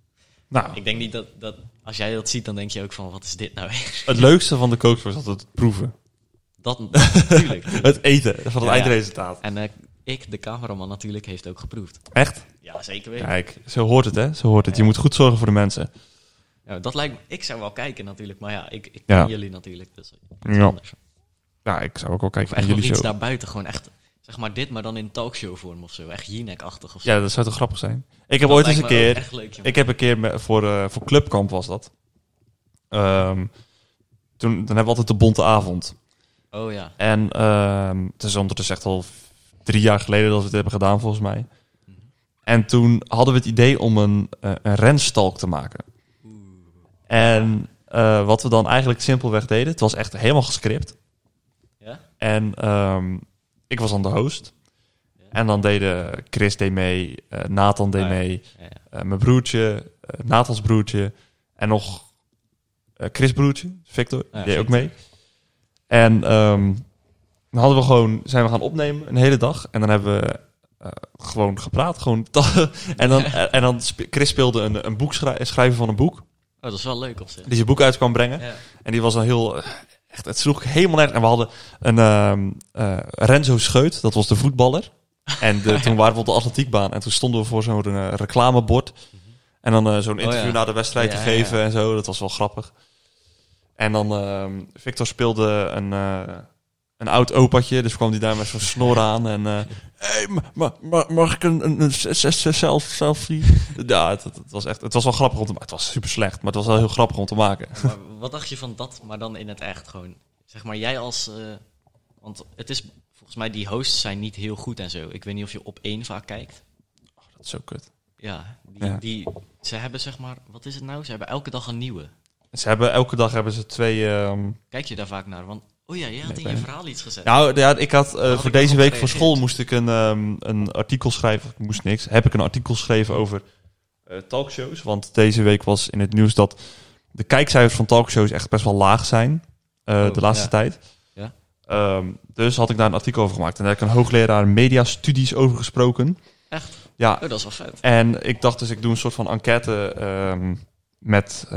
Nou, Ik denk niet dat, dat... Als jij dat ziet, dan denk je ook van, wat is dit nou weer? het leukste van de kookshow is altijd het proeven. Dat natuurlijk. Het eten van het Ja, ja. eindresultaat. En eh, ik, de cameraman natuurlijk, heeft ook geproefd. Echt? Ja, zeker weten. Kijk, zo hoort het, hè? Zo hoort het. Je moet goed zorgen voor de mensen. Ja, dat lijkt ik zou wel kijken natuurlijk, maar ja, ik, ik Ja. ken jullie natuurlijk, dus Ja. anders. Ja, ik zou ook wel Of kijken echt naar nog jullie iets show. daarbuiten, gewoon echt, zeg maar dit, maar dan in talkshow vorm of zo, echt Jinek-achtig of zo. Ja, dat zou toch grappig zijn? Ik heb Dat ooit eens een keer... leuk. Ik heb een keer voor, eh, voor Clubkamp was dat. Ehm, toen, dan hebben we altijd de bonte avond. Oh ja. En ehm, het is ondertussen echt al drie jaar geleden dat we het hebben gedaan, volgens mij. Mhm. En toen hadden we het idee om een, eh, een renstalk te maken. En eh, wat we dan eigenlijk simpelweg deden, het was echt helemaal gescript. Ja? En ehm, ik was dan de host. Ja. En dan deden Chris deed mee, eh, Nathan deed ja. mee, eh, mijn broertje, eh, Nathans broertje en nog Chris broertje, Victor, die deed ook mee. En ehm, dan hadden we gewoon, zijn we gaan opnemen een hele dag en dan hebben we gewoon gepraat, gewoon en dan en dan Chris speelde een, een boek schrij- schrijven van een boek, Oh, dat is wel leuk op zich. die zijn boek uit kwam brengen. Ja. En die was dan heel... Echt, het sloeg helemaal nergens. En we hadden een ehm, eh, Renzo Scheut, dat was de voetballer. En de, toen waren we op de atletiekbaan. En toen stonden we voor zo'n eh, reclamebord. En dan eh, zo'n interview Mhm. Oh ja. na de wedstrijd Ja, te geven ja. en zo. Dat was wel grappig. En dan, ehm, Victor speelde een, een oud opaatje. Dus kwam hij daar met zo'n snor aan. En, eh hey, ma- ma- ma- mag ik een, een, self, selfie? ja, het, was echt, het was wel grappig om te maken. Het was super slecht, maar het was wel heel grappig om te maken. Maar wat dacht je van dat, maar dan in het echt gewoon? Zeg maar, jij als... eh, want het is, volgens mij, die hosts zijn niet heel goed en zo. Ik weet niet of je op één vaak kijkt. Dat is zo kut. Ja, die, Ja. die, ze hebben zeg maar, wat is het nou? Ze hebben elke dag een nieuwe. Ze hebben, elke dag hebben ze twee... ehm, Kijk je daar vaak naar? Want, oh ja, je had in je verhaal iets gezet. Nou, ja, ik had eh, voor ik deze week voor school moest ik een, ehm, een artikel schrijven. Ik moest niks. Heb ik een artikel geschreven over eh, talkshows. Want deze week was in het nieuws dat de kijkcijfers van talkshows echt best wel laag zijn. eh, Oh, de laatste ja. tijd. Ja. Ehm, dus had ik daar een artikel over gemaakt. En daar heb ik een hoogleraar mediastudies over gesproken. Echt? Ja, Oh, dat is wel vet. en ik dacht dus, ik doe een soort van enquête ehm, met,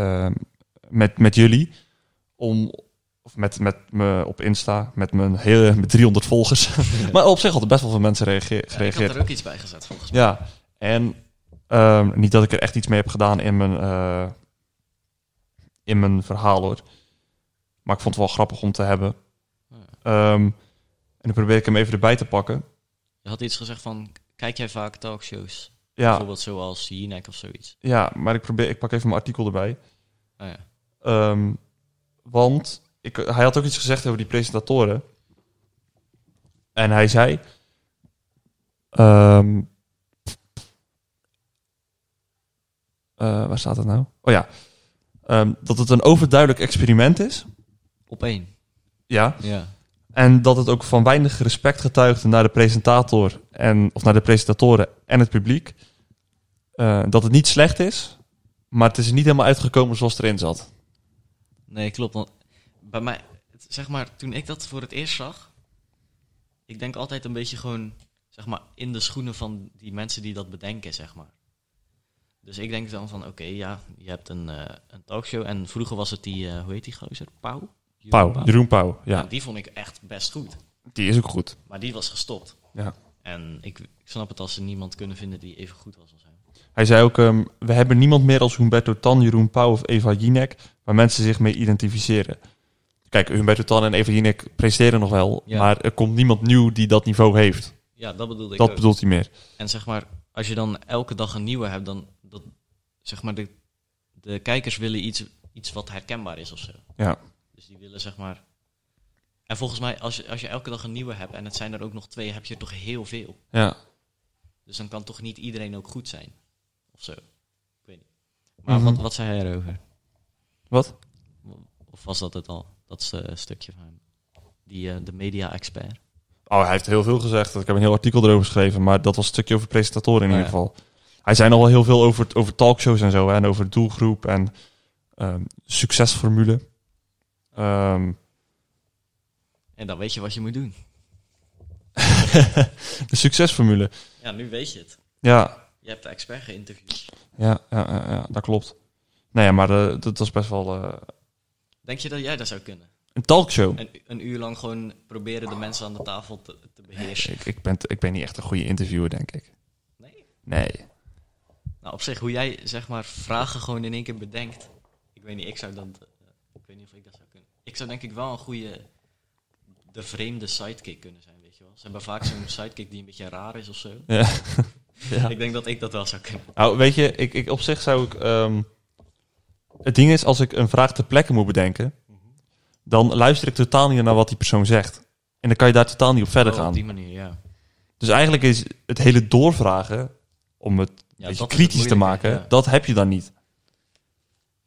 met, met jullie. Om, of met, met me op Insta, met mijn hele met 300 volgers. maar op zich hadden best wel veel mensen reageer, Ja, ik had gereageerd. er ook iets bij gezet, volgens mij. Ja, en ehm, niet dat ik er echt iets mee heb gedaan in mijn, eh, in mijn verhaal hoor. Maar ik vond het wel grappig om te hebben. Ja. Ehm, en dan probeer ik hem even erbij te pakken. Je had iets gezegd van, kijk jij vaak talkshows? Ja, Bijvoorbeeld zoals Jinek of zoiets. ja maar ik, probeer, ik pak even mijn artikel erbij. Oh ja. Ehm, want ik, hij had ook iets gezegd over die presentatoren. En hij zei... ehm, eh, waar staat het nou? Oh ja. Ehm, dat het een overduidelijk experiment is. Op één. Ja. Ja. En dat het ook van weinig respect getuigde naar de presentator en of naar de presentatoren en het publiek. Eh, dat het niet slecht is, maar het is niet helemaal uitgekomen zoals het erin zat. Nee, klopt. Want bij mij, zeg maar, toen ik dat voor het eerst zag, ik denk altijd een beetje gewoon, zeg maar, in de schoenen van die mensen die dat bedenken, zeg maar. Dus ik denk dan van, oké, ja, je hebt een, eh, een talkshow en vroeger was het die, eh, hoe heet die gozer? Pauw? Pauw, Jeroen Pauw. Ja, Nou, die vond ik echt best goed. die is ook goed. Maar die was gestopt. Ja. En ik, ik snap het als ze niemand kunnen vinden die even goed was als hem. Hij zei ook, ehm, we hebben niemand meer als Humberto Tan, Jeroen Pauw of Eva Jinek, waar mensen zich mee identificeren. Kijk, Humberto Tan en Eva Jinek presteren nog wel, Ja. maar er komt niemand nieuw die dat niveau heeft. Ja, dat bedoelde ik Dat ook. bedoelt hij meer. En zeg maar, als je dan elke dag een nieuwe hebt, dan dat, zeg maar, de, de kijkers willen iets, iets wat herkenbaar is of zo. Ja. Dus die willen zeg maar. En volgens mij, als je, als je elke dag een nieuwe hebt en het zijn er ook nog twee, heb je er toch heel veel. Ja, Dus dan kan toch niet iedereen ook goed zijn. Of zo. Ik weet niet. Maar Mhm. wat, wat zei hij erover? wat? Of was dat het al? Dat is, eh, stukje van hem. Die, eh, de media-expert. Oh, hij heeft heel veel gezegd. Ik heb een heel artikel erover geschreven, maar dat was een stukje over presentatoren in Oh, ieder geval. Hij zei nog wel heel veel over, over talkshows en zo, hè, en over doelgroep en ehm, succesformule. Ehm, En dan weet je wat je moet doen. de succesformule. Ja, nu weet je het. Ja, Je hebt de expert geïnterviewd. ja, ja, ja, ja, dat klopt. Nee, ja, maar eh, dat was best wel Denk je dat jij dat zou kunnen? een talkshow. Een, een uur lang gewoon proberen de mensen aan de tafel te, te beheersen. Ik, ik, ben, ik ben niet echt een goede interviewer, denk ik. Nee. Nee. Nou, op zich, hoe jij zeg maar vragen gewoon in één keer bedenkt. Ik weet niet, ik zou dat. eh, ik weet niet of ik dat zou kunnen. Ik zou denk ik wel een goede. de vreemde sidekick kunnen zijn, weet je wel. Ze hebben vaak zo'n sidekick die een beetje raar is of zo. Ja. ja. Ik denk dat ik dat wel zou kunnen. Nou, weet je, ik, ik, op zich zou ik... ehm, het ding is, als ik een vraag ter plekke moet bedenken... dan luister ik totaal niet naar wat die persoon zegt. En dan kan je daar totaal niet op verder Oh, gaan. Op die manier, ja. Dus eigenlijk is het hele doorvragen... om het Ja, beetje is kritisch het te maken... ja. dat heb je dan niet.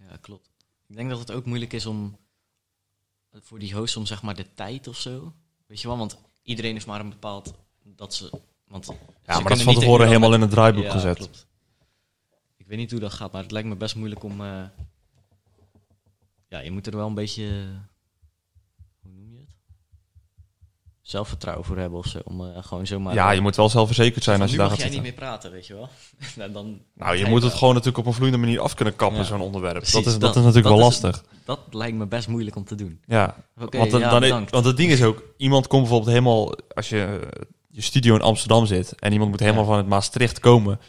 Ja, klopt. Ik denk dat het ook moeilijk is om. voor die host om zeg maar de tijd of zo. Weet je wel, want iedereen heeft maar een bepaald. dat ze. Want Ja, ze maar dat is van tevoren helemaal in het draaiboek Ja, gezet. klopt. Ik weet niet hoe dat gaat, maar het lijkt me best moeilijk om. eh, ja, je moet er wel een beetje. hoe noem je het? Zelfvertrouwen voor hebben of zo. Om eh, gewoon zomaar. ja, je moet wel zelfverzekerd zijn als je nu daar gaat jij niet meer praten, weet je wel. nou, dan, Nou, je moet het gewoon natuurlijk op een vloeiende manier af kunnen kappen, Ja. zo'n onderwerp. dat, Precies, is, dat, dat- is natuurlijk dat wel is lastig. Dat lijkt me best moeilijk om te doen. Ja, want, dan, ja, dan, want het ding is ook, iemand komt bijvoorbeeld helemaal, als je eh, je studio in Amsterdam zit en iemand moet helemaal Ja. van het Maastricht komen, en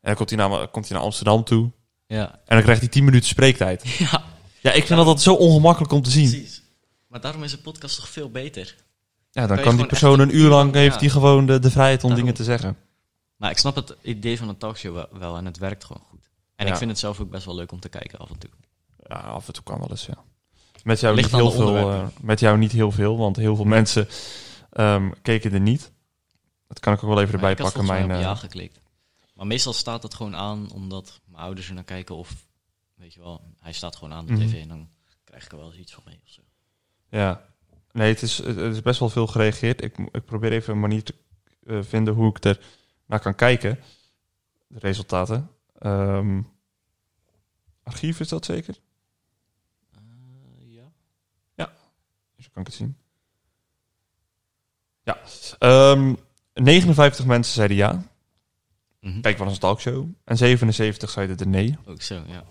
dan komt hij, naar, komt hij naar Amsterdam toe Ja. en dan krijgt hij 10 minuten spreektijd. ja, Ja, ik vind dat dat zo ongemakkelijk om te zien. precies. Maar daarom is een podcast toch veel beter. Ja, dan Kan die persoon een uur lang, heeft ja. hij gewoon de, de vrijheid om Daarom. dingen te zeggen. Maar ik snap het idee van een talkshow wel, en het werkt gewoon goed. En Ja. ik vind het zelf ook best wel leuk om te kijken af en toe. Ja, af en toe kan wel eens, ja. Met jou, Ligt niet heel veel, eh, met jou niet heel veel, want heel veel mensen ehm, keken er niet. Dat kan ik ook wel even erbij pakken. Mijn, mij op eh, ja geklikt. Maar meestal staat het gewoon aan omdat mijn ouders er naar kijken of, weet je wel, hij staat gewoon aan de Mhm. tv en dan krijg ik er wel eens iets van mee of zo. Ja, nee, het is, het is best wel veel gereageerd. Ik, ik probeer even een manier te eh, vinden hoe ik er naar kan kijken. De resultaten. Ehm, archief is dat zeker? Eh, ja. Zo kan ik het zien. Ja. Ehm, 59 mensen zeiden ja. Mhm. Kijk, wat een talkshow? En 77 zeiden er nee. Ook zo, ja.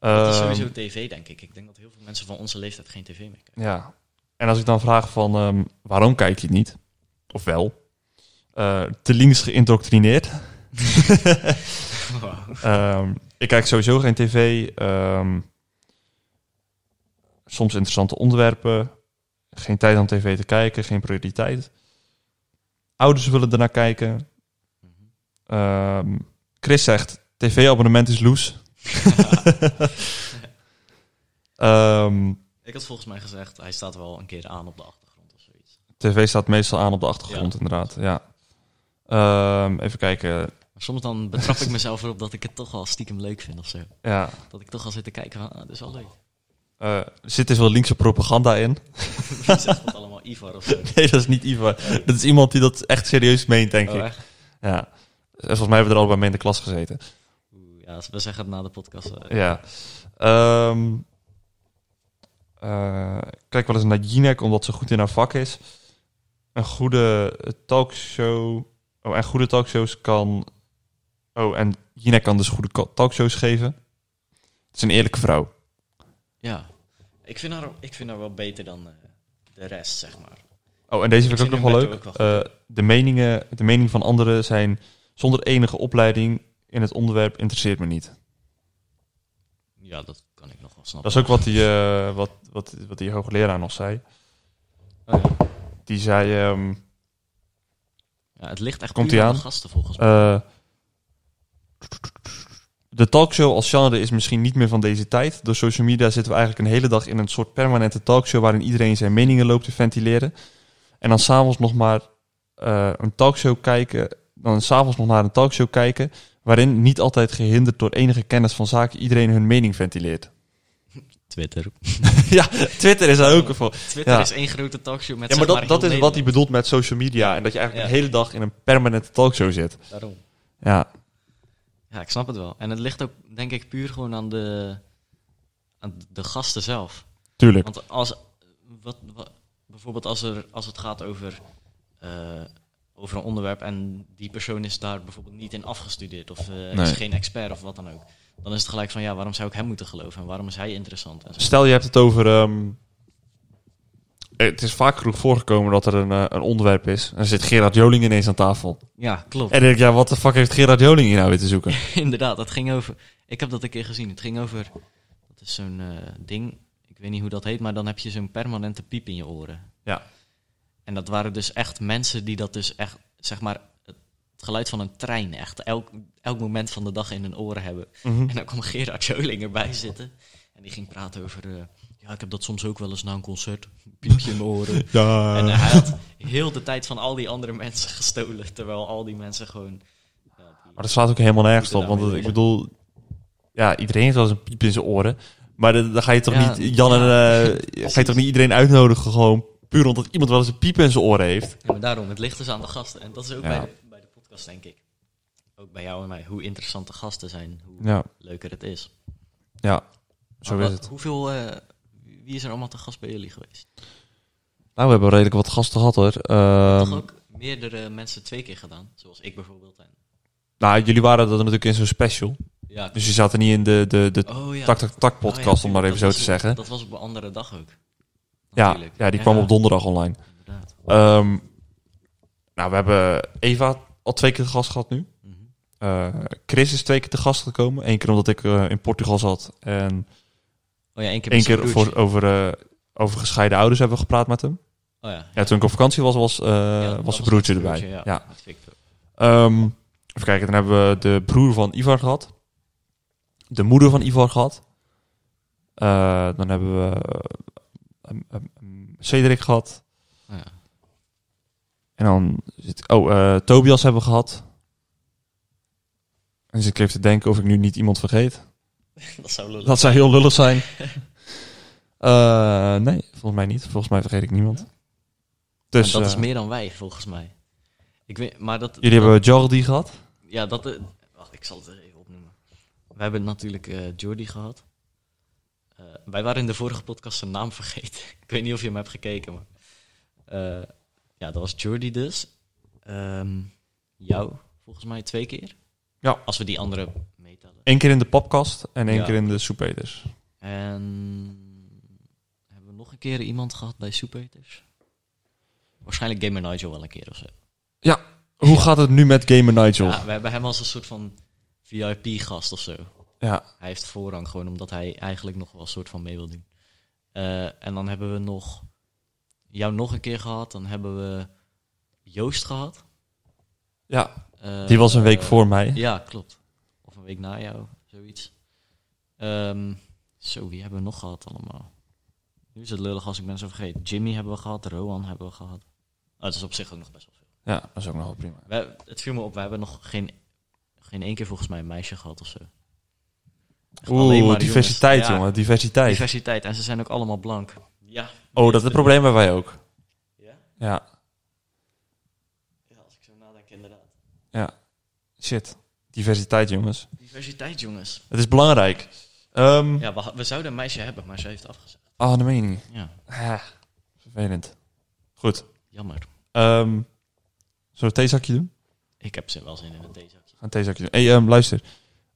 Dat is Ehm, sowieso tv, denk ik. Ik denk dat heel veel mensen van onze leeftijd geen tv meer kijken. Ja. En als ik dan vraag van ehm, waarom kijk je het niet? Of wel? Eh, te links geïndoctrineerd. Ehm, ik kijk sowieso geen tv. soms interessante onderwerpen. Geen tijd om tv te kijken, geen prioriteit. Ouders willen ernaar kijken. Mhm. Chris zegt, tv-abonnement is loes. Ehm, Ik had volgens mij gezegd, hij staat wel een keer aan op de achtergrond of zoiets. tv staat meestal aan op de achtergrond, Ja. inderdaad. Ja. Ehm, even kijken. Soms dan betrap ik mezelf erop dat ik het toch wel stiekem leuk vind of zo. Ja. Dat ik toch al zit te kijken van, ah, dat is wel leuk. Er zit dus wel linkse propaganda in. Wie zegt dat allemaal Ivar of zo? Nee, dat is niet Ivar. Dat is iemand die dat echt serieus meent, denk Oh, ik. echt? Ja. En volgens mij hebben we er allebei mee in de klas gezeten. Ja, we zeggen het na de podcast. eh. Ja. Ehm, eh, kijk wel eens naar Jinek, omdat ze goed in haar vak is. Een goede talkshow... Oh, en goede talkshows kan... Oh, en Jinek kan dus goede talkshows geven. Het is een eerlijke vrouw. Ja, ik vind, haar, ik vind haar wel beter dan eh, de rest, zeg maar. Oh, en deze vind ik ook vind nog wel leuk. ook wel de, meningen, de mening van anderen zijn zonder enige opleiding in het onderwerp interesseert me niet. Ja, dat kan ik nog wel Dat snappen. is ook wat die, eh, wat, wat, wat die hoogleraar nog zei. Oh ja. Die zei, ehm, Ja, het ligt echt Komt aan? de gasten volgens mij. eh, de talkshow als genre is misschien niet meer van deze tijd. Door social media zitten we eigenlijk een hele dag in een soort permanente talkshow waarin iedereen zijn meningen loopt te ventileren. En dan s'avonds nog maar eh, een talkshow kijken. Dan s'avonds nog naar een talkshow kijken. Waarin niet altijd gehinderd door enige kennis van zaken iedereen hun mening ventileert. Twitter. ja, Twitter is daar ook voor. Twitter Ja. is één grote talkshow met Ja, maar dat, dat is wat hij bedoelt met social media. En dat je eigenlijk Ja. de hele dag in een permanente talkshow zit. Daarom. Ja, Ja, ik snap het wel. En het ligt ook, denk ik, puur gewoon aan de, aan de gasten zelf. tuurlijk. Want als, wat, wat- bijvoorbeeld als, er, als het gaat over, eh, over een onderwerp en die persoon is daar bijvoorbeeld niet in afgestudeerd of eh, Nee. is geen expert of wat dan ook. Dan is het gelijk van, ja, waarom zou ik hem moeten geloven en waarom is hij interessant? Stel je hebt het over. ehm, het is vaak genoeg voorgekomen dat er een, eh, een onderwerp is. En er zit Gerard Joling ineens aan tafel. Ja, klopt. En dan denk ik, ja, wat de fuck heeft Gerard Joling hier nou weer te zoeken? Inderdaad, dat ging over. Ik heb dat een keer gezien. Het ging over. Dat is zo'n eh, ding. Ik weet niet hoe dat heet, maar dan heb je zo'n permanente piep in je oren. Ja. En dat waren dus echt mensen die dat dus echt, zeg maar, het geluid van een trein echt elk, elk moment van de dag in hun oren hebben. Mhm. En dan kwam Gerard Joling erbij zitten. En die ging praten over. eh, ja, ik heb dat soms ook wel eens na een concert. Piepje in mijn oren. Ja. En hij had heel de tijd van al die andere mensen gestolen. Terwijl al die mensen gewoon. ja, Maar dat slaat ook helemaal nergens op. Want ik bedoel, ja, iedereen heeft wel eens een piep in zijn oren. Maar dan ga je toch Ja, niet, Jan en, eh, ga je toch niet iedereen uitnodigen gewoon puur omdat iemand wel eens een piep in zijn oren heeft. Ja, maar daarom, het ligt dus aan de gasten. En dat is ook Ja. bij, de, bij de podcast, denk ik. Ook bij jou en mij. Hoe interessant de gasten zijn, hoe Ja, leuker het is. ja zo is het. Hoeveel, eh, wie is er allemaal te gast bij jullie geweest? Nou, we hebben redelijk wat gasten gehad hoor. Toch Ehm, ook meerdere mensen twee keer gedaan, zoals ik bijvoorbeeld. En, nou, jullie waren dat natuurlijk in zo'n special. ja, Dus je zat er niet in de, de, de oh, ja. tak tak tak Oh, ja, podcast, om maar even zo te zeggen. Dat was op een andere dag ook. Ja, ja, die kwam op donderdag online. Ehm, nou, we hebben Eva al twee keer te gast gehad nu. Mhm. Eh, Chris is twee keer te gast gekomen. Eén keer omdat ik eh, in Portugal zat. En Oh ja, één keer één voor, over, eh, over gescheiden ouders hebben we gepraat met hem. Oh ja. Ja, toen ik op vakantie was, was, Ja, was zijn broertje erbij. ja. Ehm, even kijken, dan hebben we de broer van Ivar gehad. De moeder van Ivar gehad. Eh, dan hebben we um, Cedric gehad. Oh ja. En dan zit... Oh, eh, Tobias hebben we gehad. En zit ik even te denken of ik nu niet iemand vergeet. dat zou lullig Dat zou heel lullig zijn. Eh, nee, volgens mij niet. Volgens mij vergeet ik niemand. Dus dat eh, is meer dan wij, volgens mij. Ik weet, maar dat, jullie dat- hebben Jordi gehad. Ja, dat... eh, wacht, ik zal het er even opnoemen. We hebben natuurlijk eh Jordi gehad. Eh, wij waren in de vorige podcast zijn naam vergeten. ik weet niet of je hem hebt gekeken, maar... eh, ja, dat was Jordi dus. Ehm, jou, volgens mij twee keer. Ja. Als we die andere meetellen. Eén keer in de popkast en één Ja. keer in de Soepeters. En... Hebben we nog een keer iemand gehad bij Soepeters? Waarschijnlijk Gamer Nigel wel een keer of zo. Hoe gaat het nu met Gamer Nigel? Ja, we hebben hem als een soort van VIP-gast of zo. Ja. Hij heeft voorrang gewoon omdat hij eigenlijk nog wel een soort van mee wil doen. Eh, en dan hebben we nog jou nog een keer gehad. Dan hebben we Joost gehad. ja. Eh, Die was een week eh, voor mij. Ja, klopt. Of een week na jou, zoiets. Ehm, zo, wie hebben we nog gehad allemaal? Nu is het lullig als ik mensen vergeet. Jimmy hebben we gehad, Rowan hebben we gehad. Oh, het is op zich ook nog best wel veel. Ja, dat is ook nog wel prima. We, het viel me op, we hebben nog geen, geen één keer volgens mij een meisje gehad of zo. Oeh, maar diversiteit. Ja, jongen. Diversiteit. Diversiteit. En ze zijn ook allemaal blank. Ja. oh, dat is het probleem hebben wij ook. Ja? Ja. Ja, als ik zo nadenk, inderdaad. Ja. Shit. Diversiteit, jongens. Diversiteit, jongens. Het is belangrijk. Ehm Ja, we, we zouden een meisje hebben, maar ze heeft afgezegd. Oh, dat meen je niet. Ja, Ah, vervelend. Goed. jammer. Ehm zullen we een theezakje doen? Ik heb ze wel zin in een theezakje. Een theezakje doen. Hey, ehm, luister.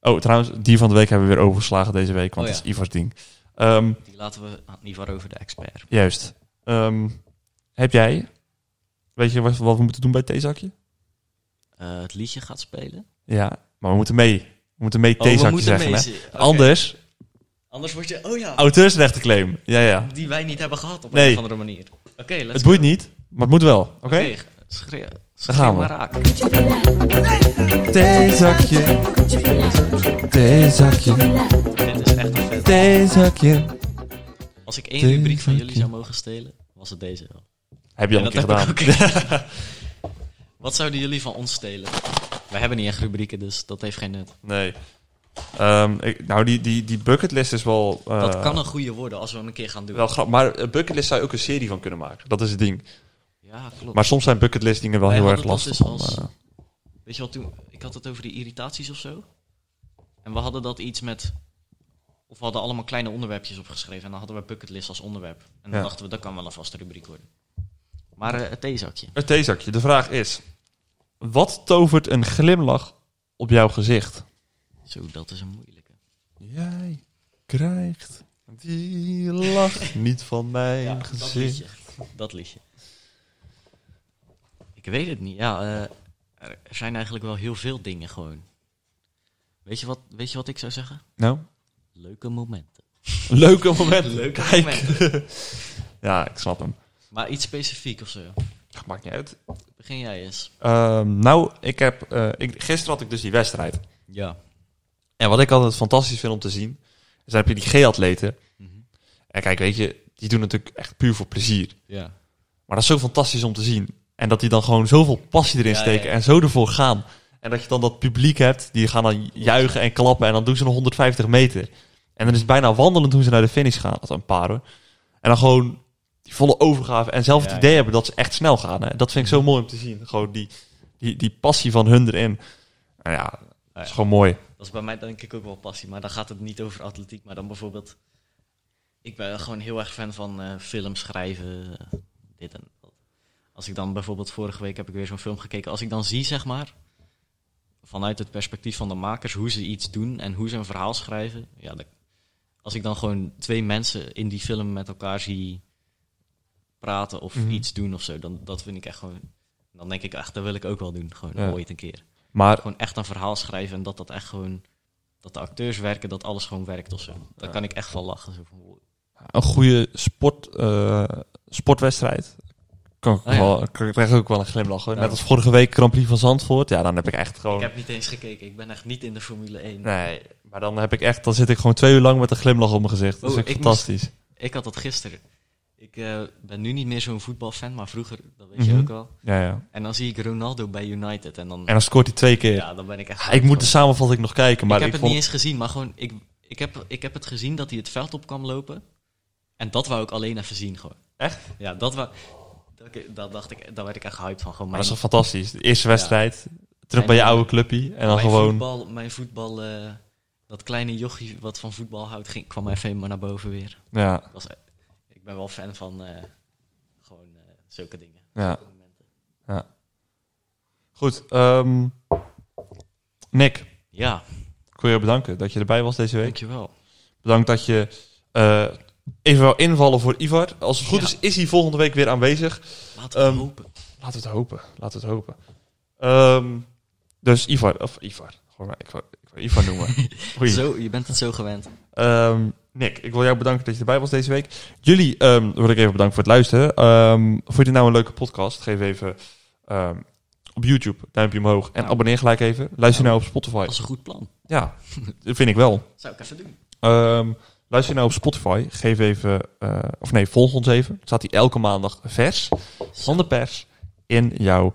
Oh, trouwens, die van de week hebben we weer overgeslagen deze week, want Oh, het ja. is Ivars ding. Ehm, Die laten we aan Ivar over de expert. juist. Ehm, heb jij, weet je wat, wat we moeten doen bij het theezakje? Eh, het liedje gaat spelen. Ja. Maar we moeten mee. We moeten mee Oh, theezakje moeten zeggen. mee hè? Anders, Anders word je... Oh ja, auteursrechtenclaim. Ja, ja. die wij niet hebben gehad op Nee. een of andere manier. Oké, let's Het boeit niet, maar het moet wel. Oké? Oké, schreeuw, schreeuw gaan we. maar raak. Theezakje. Theezakje. Dit is echt een vet. Theezakje. Als ik één rubriek van jullie zou mogen stelen, was het deze wel. Heb je al En een keer dat gedaan. Wat zouden jullie van ons stelen? Wij hebben niet echt rubrieken, dus dat heeft geen nut. Nee. Ehm, ik, nou, die, die, die bucketlist is wel... eh, dat kan een goede worden als we hem een keer gaan doen. Wel grappig. Maar een bucketlist zou je ook een serie van kunnen maken. Dat is het ding. Ja, klopt. Maar soms zijn bucketlist dingen wel Wij heel erg dat lastig. dus om, als- eh, Weet je wat toen? Ik had het over die irritaties of zo. En we hadden dat iets met. Of we hadden allemaal kleine onderwerpjes opgeschreven. En dan hadden we bucketlist als onderwerp. En dan Ja. dachten we, dat kan wel een vaste rubriek worden. Maar eh, het theezakje. Het theezakje. De vraag is... Wat tovert een glimlach op jouw gezicht? Zo, dat is een moeilijke. Jij krijgt die lach niet van mijn dat gezicht. liedje. Dat liedje. Ik weet het niet. Ja, eh, er zijn eigenlijk wel heel veel dingen gewoon. Weet je wat, weet je wat ik zou zeggen? Nou, Leuke momenten. leuke momenten. Leuke Kijk. momenten. Ja, ik snap hem. Maar iets specifiek of zo. Maakt niet uit. Begin jij eens. Ehm, nou, ik heb... eh, ik, gisteren had ik dus die wedstrijd. Ja. En wat ik altijd fantastisch vind om te zien... is dan heb je die G-atleten. Mhm. En kijk, weet je... Die doen natuurlijk echt puur voor plezier. Ja. Maar dat is zo fantastisch om te zien. En dat die dan gewoon zoveel passie erin steken en zo ervoor gaan. En dat je dan dat publiek hebt, die gaan dan juichen en klappen en dan doen ze nog 150 meter. En dan is het bijna wandelend toen ze naar de finish gaan. Dat een paar hoor. En dan gewoon die volle overgave en zelf het Ja, idee ja. hebben dat ze echt snel gaan. Hè. Dat vind ik zo mooi om te zien. Gewoon die, die, die passie van hun erin. En ja, dat is gewoon mooi. Dat is bij mij denk ik ook wel passie. Maar dan gaat het niet over atletiek. Maar dan bijvoorbeeld... Ik ben gewoon heel erg fan van eh films schrijven. eh, dit en dat. Als ik dan bijvoorbeeld... Vorige week heb ik weer zo'n film gekeken. Als ik dan zie, zeg maar... Vanuit het perspectief van de makers... Hoe ze iets doen en hoe ze een verhaal schrijven. Ja, dat- als ik dan gewoon twee mensen in die film met elkaar zie... Praten of Mhm. iets doen of zo. Dan dat vind ik echt gewoon... Dan denk ik echt, dat wil ik ook wel doen. Gewoon Ja. ooit een keer. Maar Gewoon echt een verhaal schrijven en dat dat echt gewoon... Dat de acteurs werken, dat alles gewoon werkt of zo. Daar Ja. kan ik echt van lachen. Zo van, een goede sport, eh, sportwedstrijd. Kan ik Oh ja. wel, krijg ik ook wel een glimlach. Hoor. Net als vorige week Grand Prix van Zandvoort. Ja, dan heb ik echt gewoon... Ik heb niet eens gekeken. Ik ben echt niet in de Formule 1. Nee, maar dan heb ik echt, dan zit ik gewoon twee uur lang met een glimlach op mijn gezicht. Dat is Oh, ik fantastisch. Ik had dat gisteren. Ik eh, ben nu niet meer zo'n voetbalfan, maar vroeger, dat weet je Mhm. ook wel. Ja, ja. En dan zie ik Ronaldo bij United en dan, En dan scoort hij twee keer. ja, dan ben ik echt... Ja, ik moet de samenvatting nog kijken, maar ik ik, heb het vond... niet eens gezien, maar gewoon, ik, ik, heb, ik heb het gezien dat hij het veld op kwam lopen. En dat wou ik alleen even zien gewoon. Echt? Ja, dat wou... Dat, dacht ik, daar werd ik echt hyped van. Gewoon Maar dat mijn, is toch fantastisch. De eerste wedstrijd, terug Mijn- bij je oude clubje. En dan mijn gewoon... Voetbal, mijn voetbal, eh, dat kleine jochie wat van voetbal houdt, ging, kwam even maar naar boven weer. Ja, Dat was, ik ben wel fan van eh, gewoon eh, zulke dingen. ja. Zulke momenten. Goed, ehm, Nick, Ja, ik wil je bedanken dat je erbij was deze week. dankjewel. Bedankt dat je even wou invallen voor Ivar. Als het goed Ja. is, is hij volgende week weer aanwezig. Laten we Ehm, hopen. Laten we het hopen. Laten we het hopen. Ehm, dus Ivar, of Ivar. Gewoon, ik wou Ivar noemen. Zo, je bent het zo gewend. Ehm, Nick, ik wil jou bedanken dat je erbij was deze week. Jullie wil ik even bedanken voor het luisteren. Vond je dit nou een leuke podcast? Geef even op YouTube duimpje omhoog en abonneer gelijk even. Luister nou op Spotify. Dat is een goed plan. Ja, dat vind ik wel. Zou ik even doen. Luister nou op Spotify. Geef even, eh, of nee, volg ons even. Staat die elke maandag vers van de pers in jouw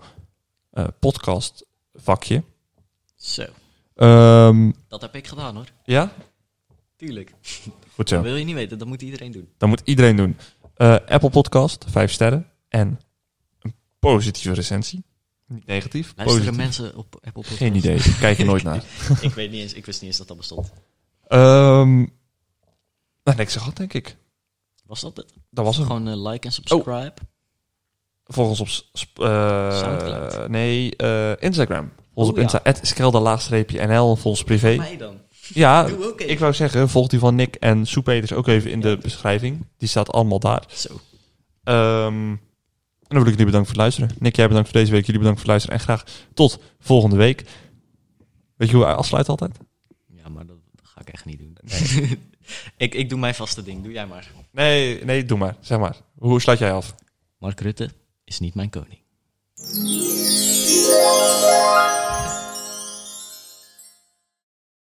eh, podcast vakje. Zo, Ehm, dat heb ik gedaan hoor. ja, Tuurlijk. goed zo. Dat wil je niet weten, dat moet iedereen doen. Dat moet iedereen doen. Eh, Apple Podcast, vijf sterren. En een positieve recensie. Niet negatief, Luisteren positief. mensen op Apple Podcasts? Geen idee, kijk er nooit naar. ik weet niet eens, ik wist niet eens dat dat bestond. Ehm nou, niks gehad, denk ik. Was dat het? Dat was hem. Gewoon eh, like en subscribe. Volg ons op sp- eh, Soundcloud. nee, eh, Instagram. Volg ons Oh, op Insta, ja. at skelder-nl, volg ons privé. Mij dan. Ja, Doe ook even. ik wou zeggen, volg die van Nick en Soep Peters ook even in de beschrijving. Die staat allemaal daar. Zo. Ehm, en dan wil ik jullie bedanken voor het luisteren. Nick, jij bedankt voor deze week. Jullie bedankt voor het luisteren. En graag tot volgende week. Weet je hoe hij afsluit altijd? Ja, maar dat, dat ga ik echt niet doen. ik, ik doe mijn vaste ding. Doe jij maar. Nee, nee, doe maar. Zeg maar. Hoe sluit jij af? Mark Rutte is niet mijn koning.